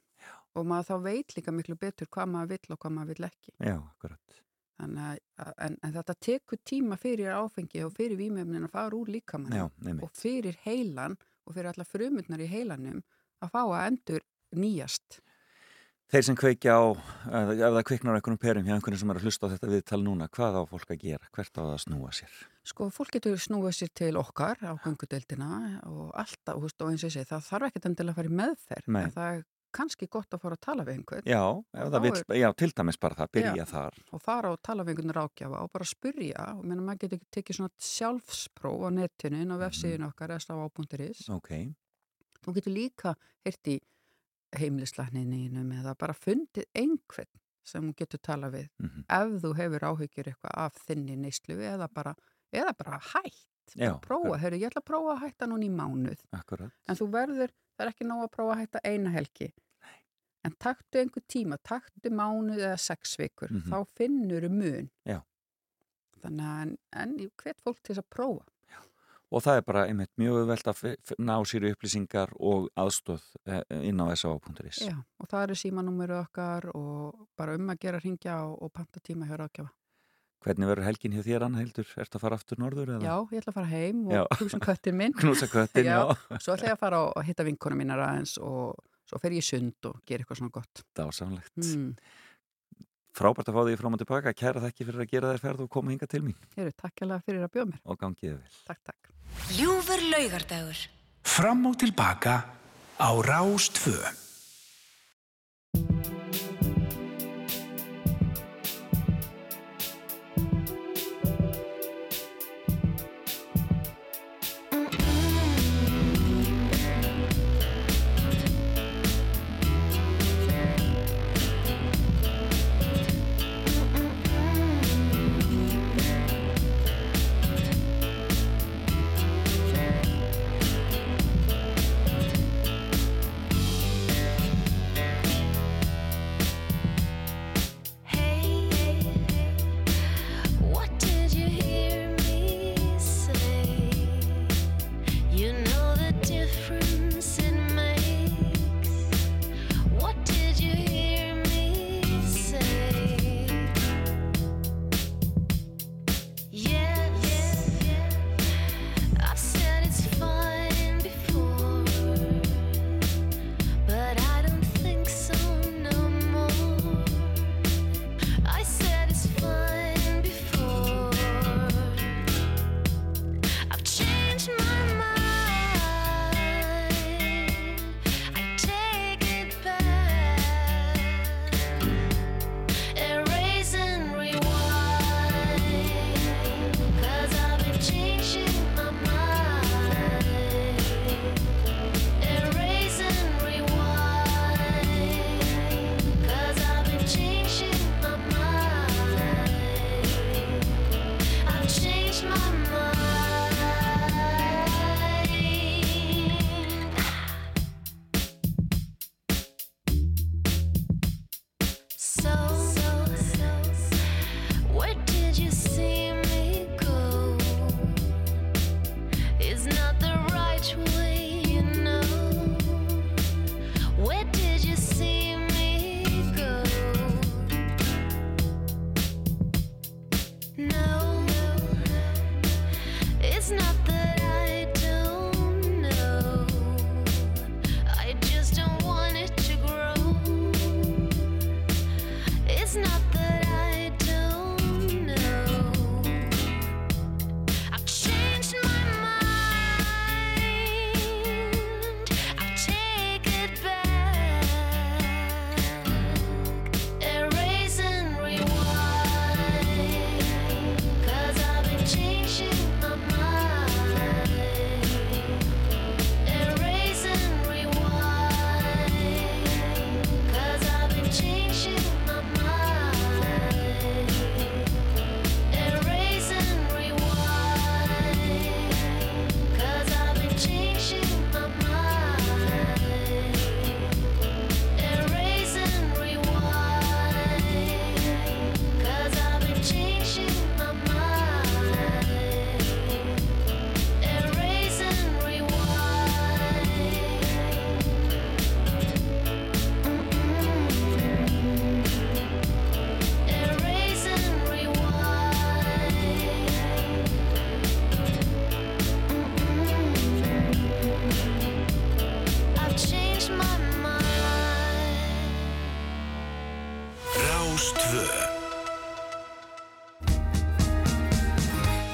Og maður þá veit líka miklu betur hvað maður vill og hvað maður vill ekki. Já, akkurat. Að, en, en þetta tekur tíma fyrir áfengi og fyrir vímefnin að fara úr líkamann Já, og fyrir heilan og fyrir alla frumundnar í heilanum að fá að endur nýjast. Þeir sem kveikja á, ef það kviknar á einhvernum perum hjá einhvern sem er að hlusta á þetta viðtal núna, hvað á fólk að gera? Hvert á það að snúa sér? Sko, fólk getur snúið sér til okkar á gangudeldina og alltaf, veist, og eins og ég segi, það þarf ekkert endilega að fara í meðferð, Nei. en það er kannski gott að fara að tala við einhvern Já, Og þá vill, já, til dæmis bara það, byrja Já. þar. og fara og tala við einhvern rákjafa og bara spyrja og meina maður getur tekið svona sjálfspróf á netinu á Mhm. vefsíðin okkar heimlislækninum eða bara fundið einhvern sem þú getur tala við Mhm. ef þú hefur áhyggjur eitthvað af þinni neyslu eða bara, eða bara hætt Já, prófa, heyrðu, ég ætla að prófa að hætta núna í mánuð akkurat. en þú verður, það er ekki nóg að prófa að hætta eina helgi en taktu einhver tíma, taktu mánuð eða sex vikur, Mhm. þá finnur mun Já. þannig að en, en ég hvet fólk til að prófa Og það er bara einmitt mjög velt að ná sér upplýsingar og aðstóð eh, inn á sa.is. Já, og það eru símanúmeru okkar og bara um að gera ringja og, og panta tíma hjá rákjafa. Hvernig verður helgin hjá þér, Anna Hildur? Ertu að fara aftur norður? Eða? Já, ég ætla að fara heim Já. og knúsa köttin minn. Knúsa köttinn, já. Svo ætla ég að fara og hitta vinkona mínar aðeins og svo fer ég sund og gera eitthvað svona gott. Dásamlegt. Mm. Frábært að fá því fram og tilbaka. Kæra þekki fyrir að gera þér ferð og koma hinga til mín. Heru, takk alveg fyrir að bjóða mér. Og gangið þið vel. Takk, takk. Ljúfur laugardagur Fram og tilbaka á Rástvö.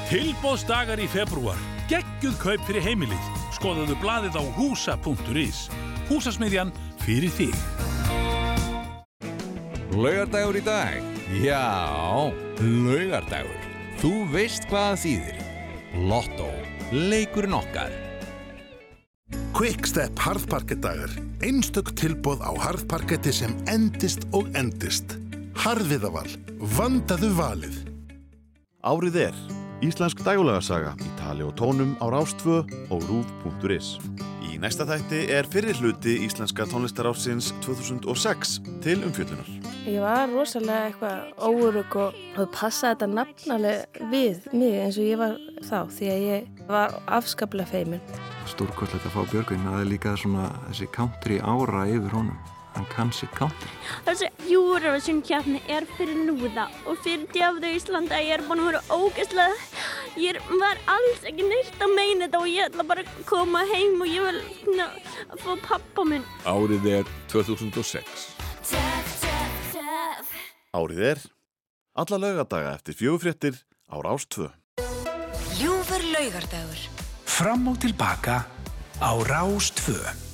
Tilbóðsdagar í februar. Gekkuð kaup fyrir heimilið. Skoðaðu blaðið á húsa.is. Húsasmiðjan fyrir þig. Laugardagur í dag? Já, laugardagur. Þú veist hvað það þýðir. Lotto. Leikurinn okkar. Quickstep harðparkettagar. Einstök tilbóð á harðparketti sem endist og endist. Harðviðaval. Vandaðu valið. Árið er Íslensk dægulegarsaga í tali og tónum á Rástvö og rúf.is. Í næsta þætti er fyrir hluti Íslenska tónlistarársins 2006 til umfjöllunar. Ég var rosalega eitthvað óurug og það passaði þetta nafnalega við mig eins og ég var þá því að ég var afskaplega feimin. Stórkvöldlega að fá Björgvin það er líka svona þessi country ára yfir honum hann kann sér country Þessi Eurovision kjafni er fyrir núða og fyrir djafðu Íslanda ég er búin að vera ógeðslega ég var alls ekki neitt að meina þetta og ég ætla bara að koma heim og ég vil na, fá pappa minn. Árið er 2006. Árið er alla laugadaga eftir fjögufréttir á Rástvö. Ljúfur laugardagur. Fram og tilbaka á Rástvö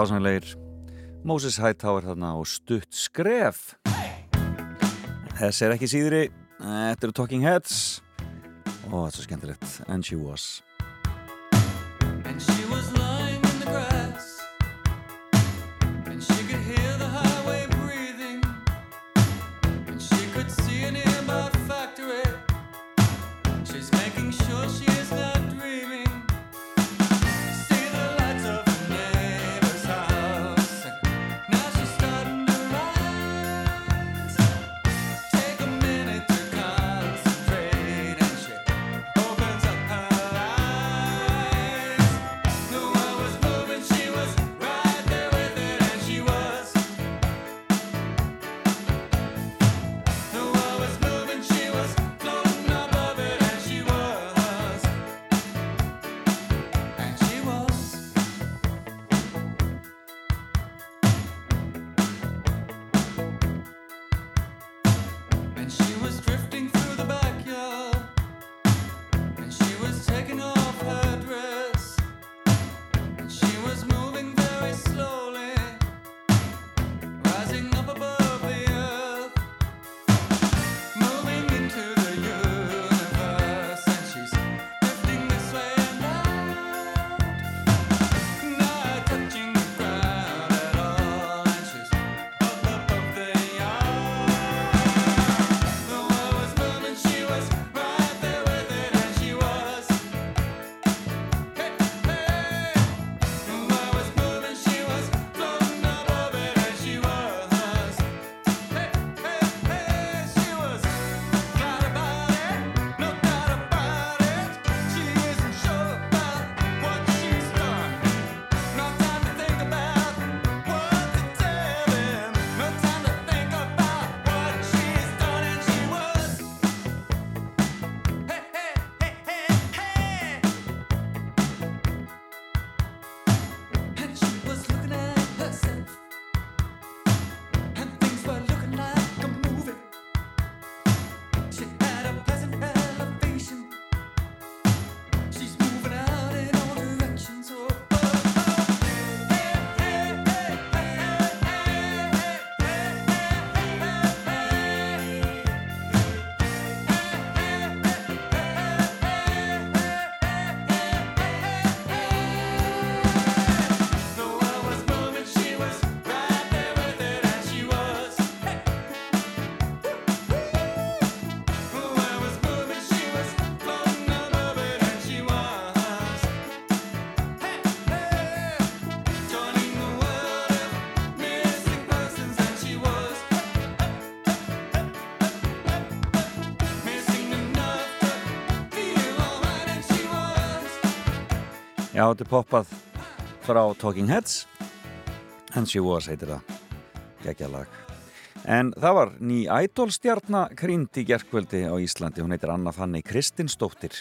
Dásanlegir Moses Hightower þarna og stutt skref. Þess er ekki síðri. Þetta eru Talking Heads. Og þetta er svo skemmtilegt. And She Was Já, þetta er poppað frá Talking Heads. And She Was heitir það. Geggja lag. En það var ný ædolstjarnar krýnd í gerkvöldi á Íslandi. Hún heitir Anna Fanny Kristinsdóttir.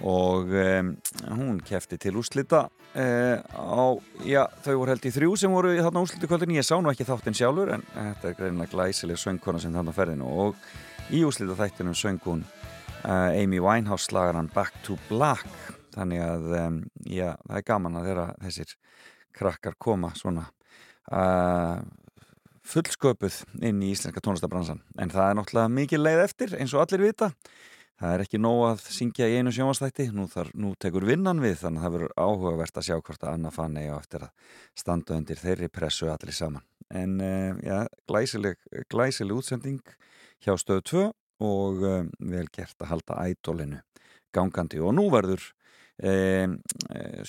Og um, hún kefti til úslita uh, á, já, þau voru held í þrjú sem voru í þarna úslita kvöldin ég sá nú ekki þáttinn sjálfur en þetta er greinilega glæsileg söngkona sem þarna ferðinu og í úslita þættinum söng hún uh, Amy Winehouse slagaran Back to Black þannig að um, já, það er gaman að þeirra þessir krakkar koma svona uh, fullsköpuð inn í íslenska tónlistabransan en það er náttúrulega mikið leið eftir eins og allir vita. Það er ekki nóg að syngja í einu sjónvastætti nú, þar, nú tekur vinnan við þannig að það verður áhugavert að sjá hvort að Anna Fanny á eftir að standa undir þeirri pressu allir saman. En uh, já, glæsileg, glæsileg útsending hjá stöðu 2 og um, vel gert að halda ædolinu gangandi. Og nú verður e,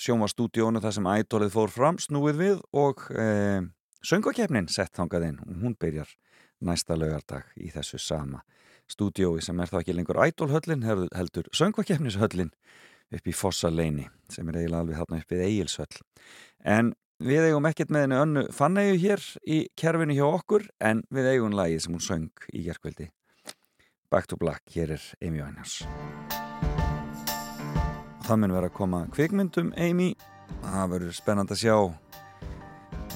sjónvastúdíónu þar sem ædolið fór fram snúið við og e, söngakefnin sett þangað inn. Og hún byrjar næsta laugardag í þessu sama stúdíói sem er þá ekki lengur ædolhöllin heldur söngakefnishöllin upp í Fossaleini sem er eiginlega alveg þarna upp í Egilshöll. En við eigum ekkert með henni önnu fannegu hér í kerfinu hjá okkur en við eigum lagið sem hún söng í gerkveldi Back to Black, hér er Amy Winehouse það mun vera að koma kvikmyndum Amy. Það verður spennand að sjá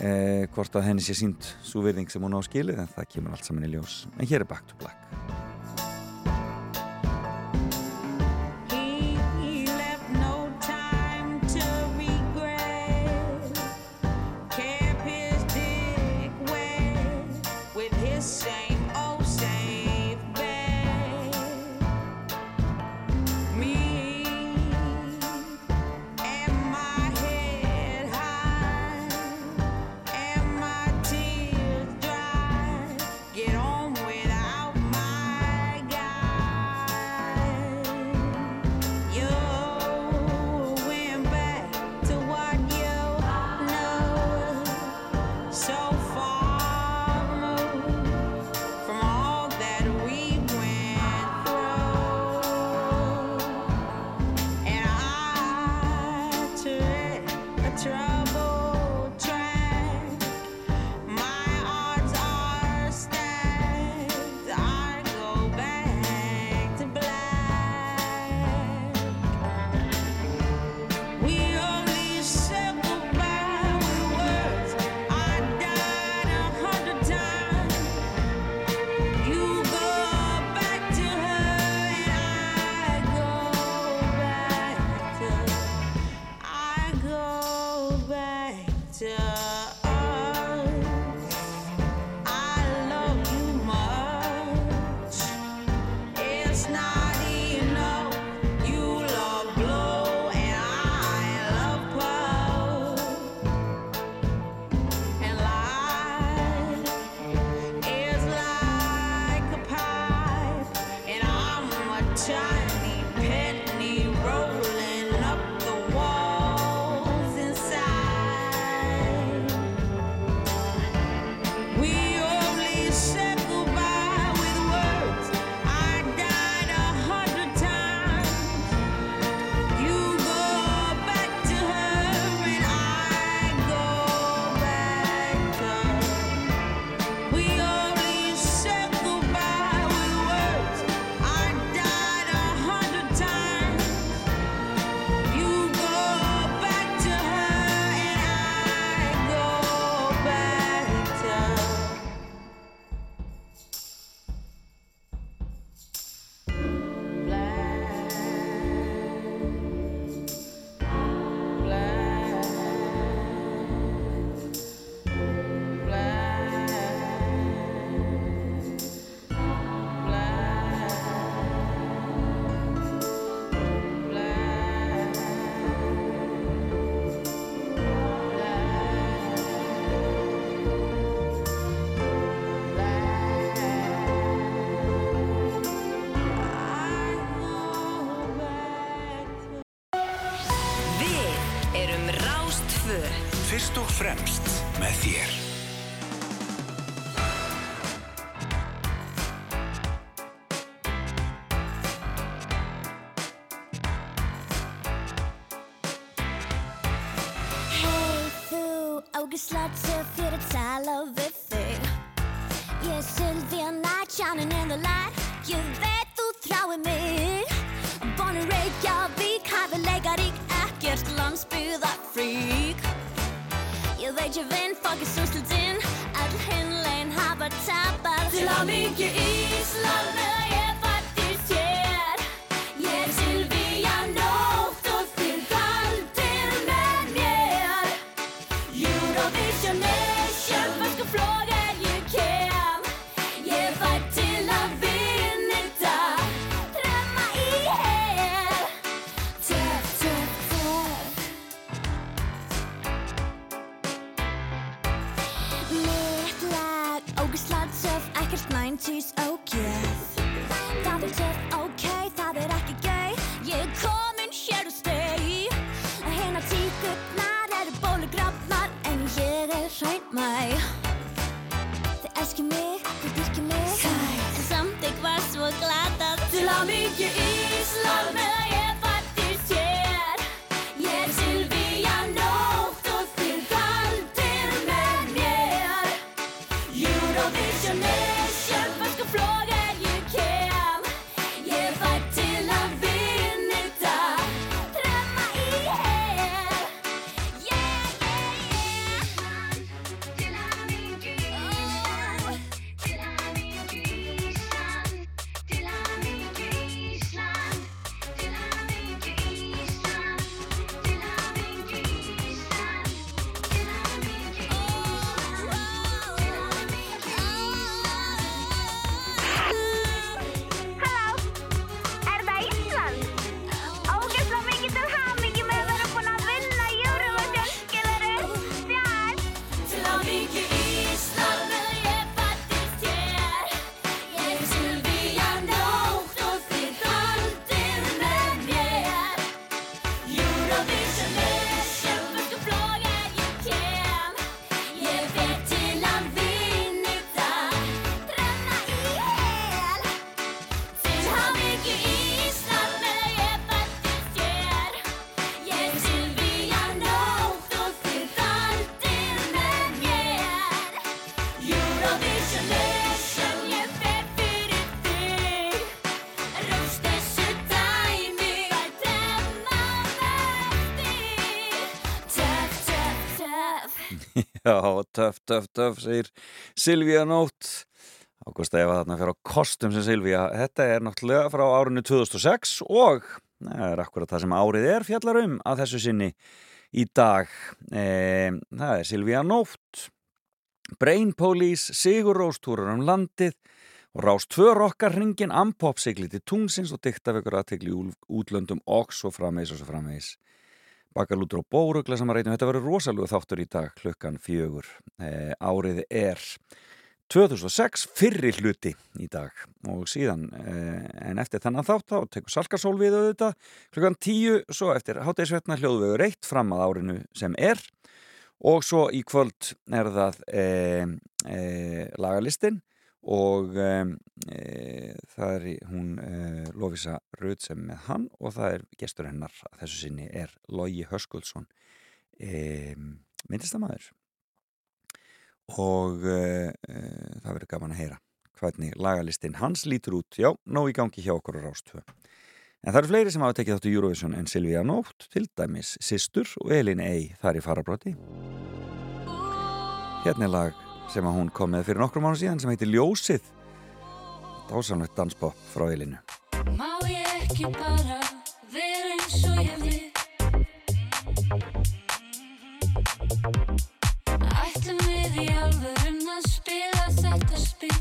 eh, hvort að henni sé sínt svo virðing sem hún á skilið en það kemur allt saman í ljós. En hér er Back to Black töff fyrir að Já, töff, töff, töff, segir Silvíja Nótt. Ágústa Eva þarna fyrir á kostum sem Silvíja. Þetta er náttúrulega frá árinu 2006 og það er akkurat það sem árið er fjallar um að þessu sinni í dag. E, það er Silvíja Nótt, Brain Police, Sigur Róstúrar um landið og Rás 2 rokkar hringin Ampop sigli til tungsins og dykta vekur aðtegli útlöndum og svo framvegis og svo framvegis. Bakalútur og bórugla sem að reytum. Þetta verður rosalega þáttur í dag klukkan fjögur. E, árið er 2006 fyrri hluti í dag og síðan e, en eftir þannig þátt þá tekur Salkarsól við auðvitað klukkan 10 svo eftir hátægisvetna hljóðvegur 1 fram að árinu sem er og svo í kvöld er það e, lagalistin og e, e, það er hún e, Lofísa Rauð sem með hann og það er gestur hennar að þessu sinni er Logi Höskuldsson e, myndistamæður og e, e, það verður gaman að heyra hvernig lagalistin hans lítur út. Já, nóg í gangi hjá okkur á Rástvö en það eru fleiri sem hafa tekið þáttu Eurovision en Silvíja Nótt, til dæmis Sistur og Elin Ey þar í farabroti hérna er lag sem að hún kom með fyrir nokkrum mánu síðan sem heitir Ljósið. Dásamlegt danspop frá Elinu Má ég ekki bara vera eins og ég vil? Ætlum við í alvörun að spila þetta spil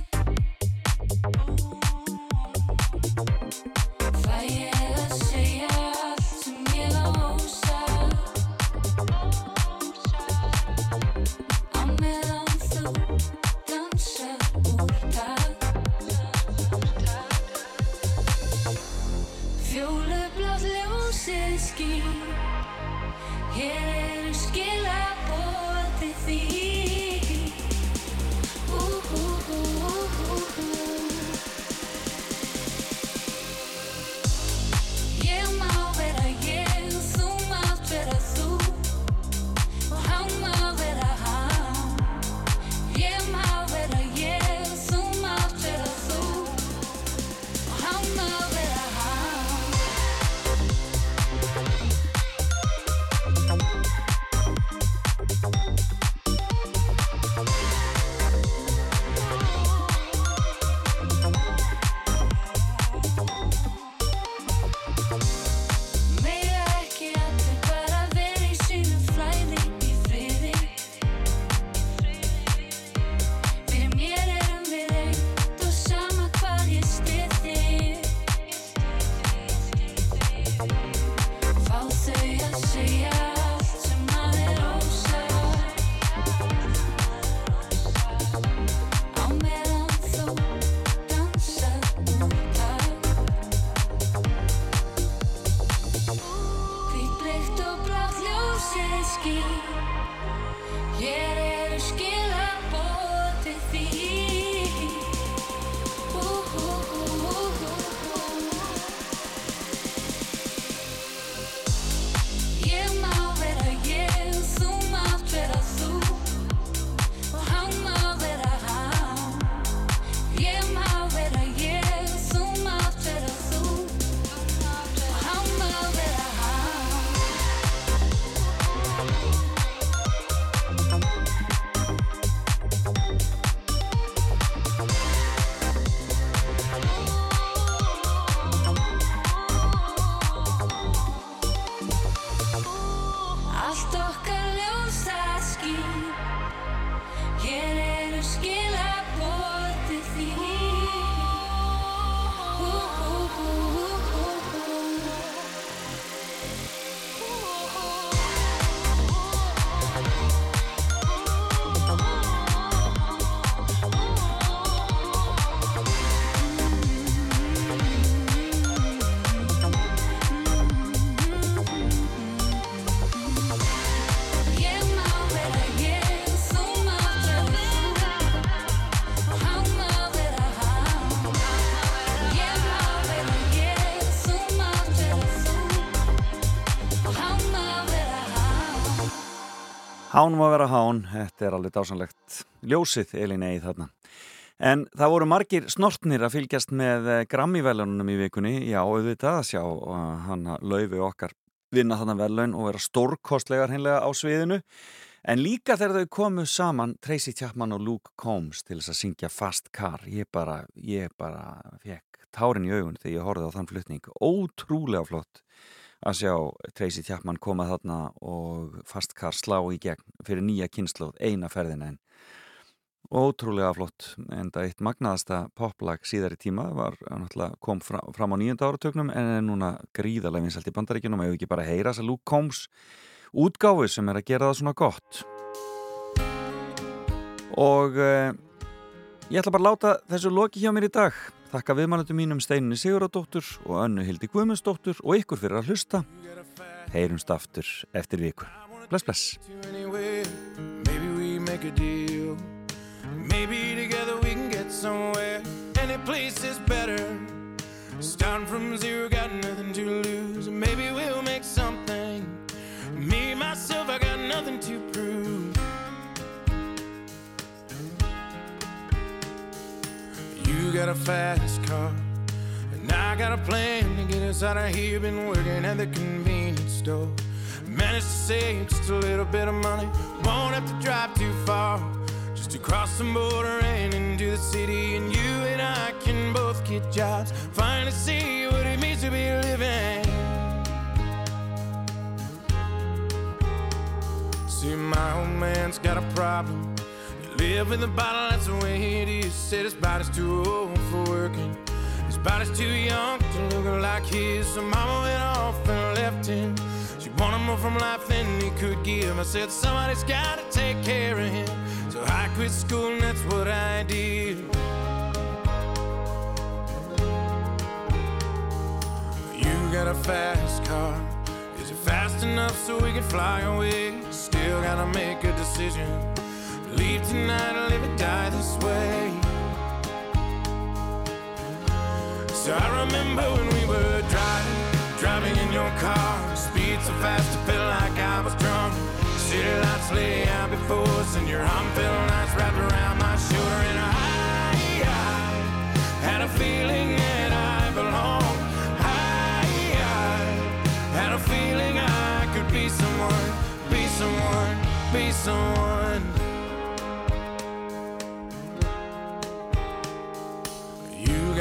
Hán má vera hán, þetta er alveg dásanlegt ljósið Elin Ey þarna. En það voru margir snortnir að fylgjast með Grammy-velunum í vikunni. Já, auðvitað að sjá uh, hann að laufi okkar vinna þarna velun og vera stórkostlegar hinlega á sviðinu. En líka þegar þau komu saman Tracy Chapman og Luke Combs til þess að syngja Fast Car. Ég bara, ég bara fekk tárin í augun þegar ég horfði á þann flutning. Ótrúlega flott að sjá Tracy Chapman koma þarna og Fast Car slá í gegn fyrir nýja kynnslóð eina ferðina en ótrúlega flott en það eitt magnaðasta poplag síðar í tíma var náttúrulega kom fra, fram á nýjönda áratögnum en er núna gríðarlega vinsalt í bandaríkjunum og ef ekki bara heyra þess að Luke Combs útgáfu sem er að gera það svona gott. Og uh, ég ætla bara að láta þessu loki hjá mér í dag þakka viðmannandum mínum Steininni Siguradóttur og Önnu Hildi Guðmundsdóttur og ykkur fyrir að hlusta. Heyrumst aftur eftir viku. Bless bless. Anywhere. Maybe we got a fast car. And I got a plan to get us out of here. Been working at the convenience store. Managed to save just a little bit of money. Won't have to drive too far. Just to cross the border and into the city. And you and I can both get jobs. Finally see what it means to be living. See, my old man's got a problem. Live with a bottle, that's the way it is. Said his body's too old for working. His body's too young to look like his. So mama went off and left him. She wanted more from life than he could give. I said, somebody's gotta take care of him. So I quit school and that's what I did. You got a fast car. Is it fast enough so we can fly away? Still gotta make a decision. Leave tonight or live or die this way. So I remember when we were driving, driving in your car. Speed so fast, it felt like I was drunk. City lights lay out before us, and your arm felt nice wrapped around my shoulder. And I, I had a feeling that I belonged. I, I had a feeling I could be someone, be someone, be someone.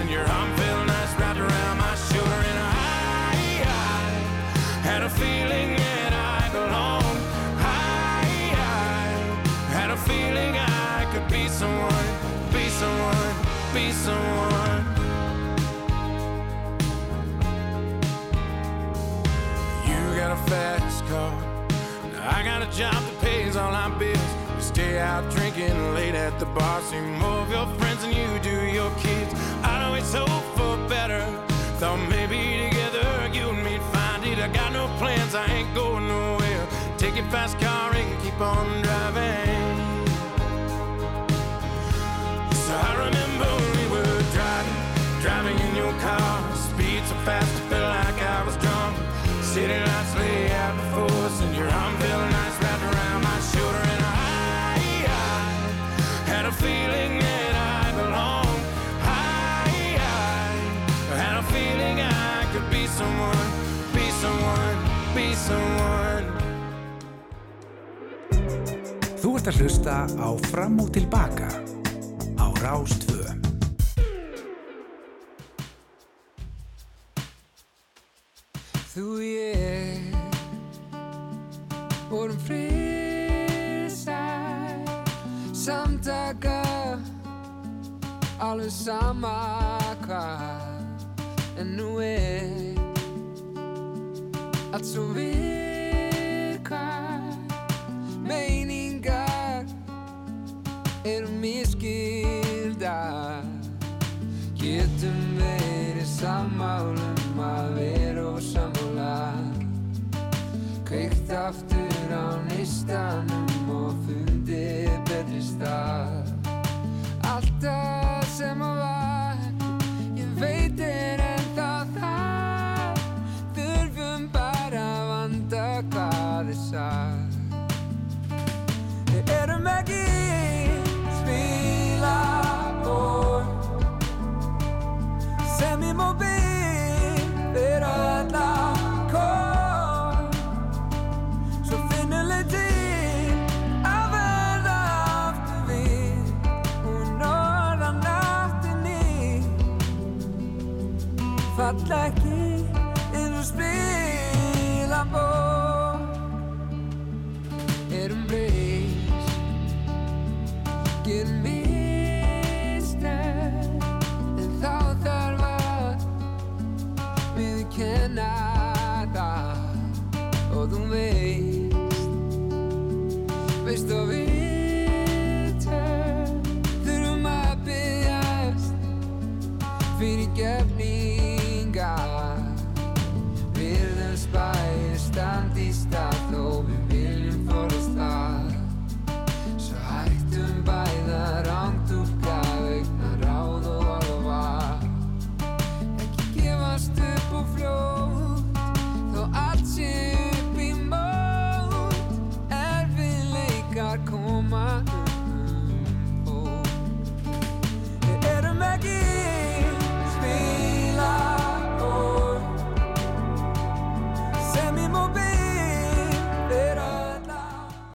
and your arm felt nice wrapped around my shoulder. And I, I had a feeling that I belonged. I, I had a feeling I could be someone, be someone, be someone. You got a fast car. I got a job that pays all our bills. You stay out drinking late at the bar. See more of your friends than you do your kids. I it's hope for better. Thought maybe together you and me'd find it. I got no plans, I ain't going nowhere. Take your fast car and keep on driving. So I remember we were driving, driving in your car. Speed so fast, Þú ert að hlusta á Fram og Tilbaka á Rástvö. Þú ég vorum friðsæl samtaka alveg sama hvað en nú er allt svo virkar meiningar eru miskildar getum verið sammálum að vera og sammála kveikt aftur á nýtt endanum og fundið betri stað Alltaf sem að var falla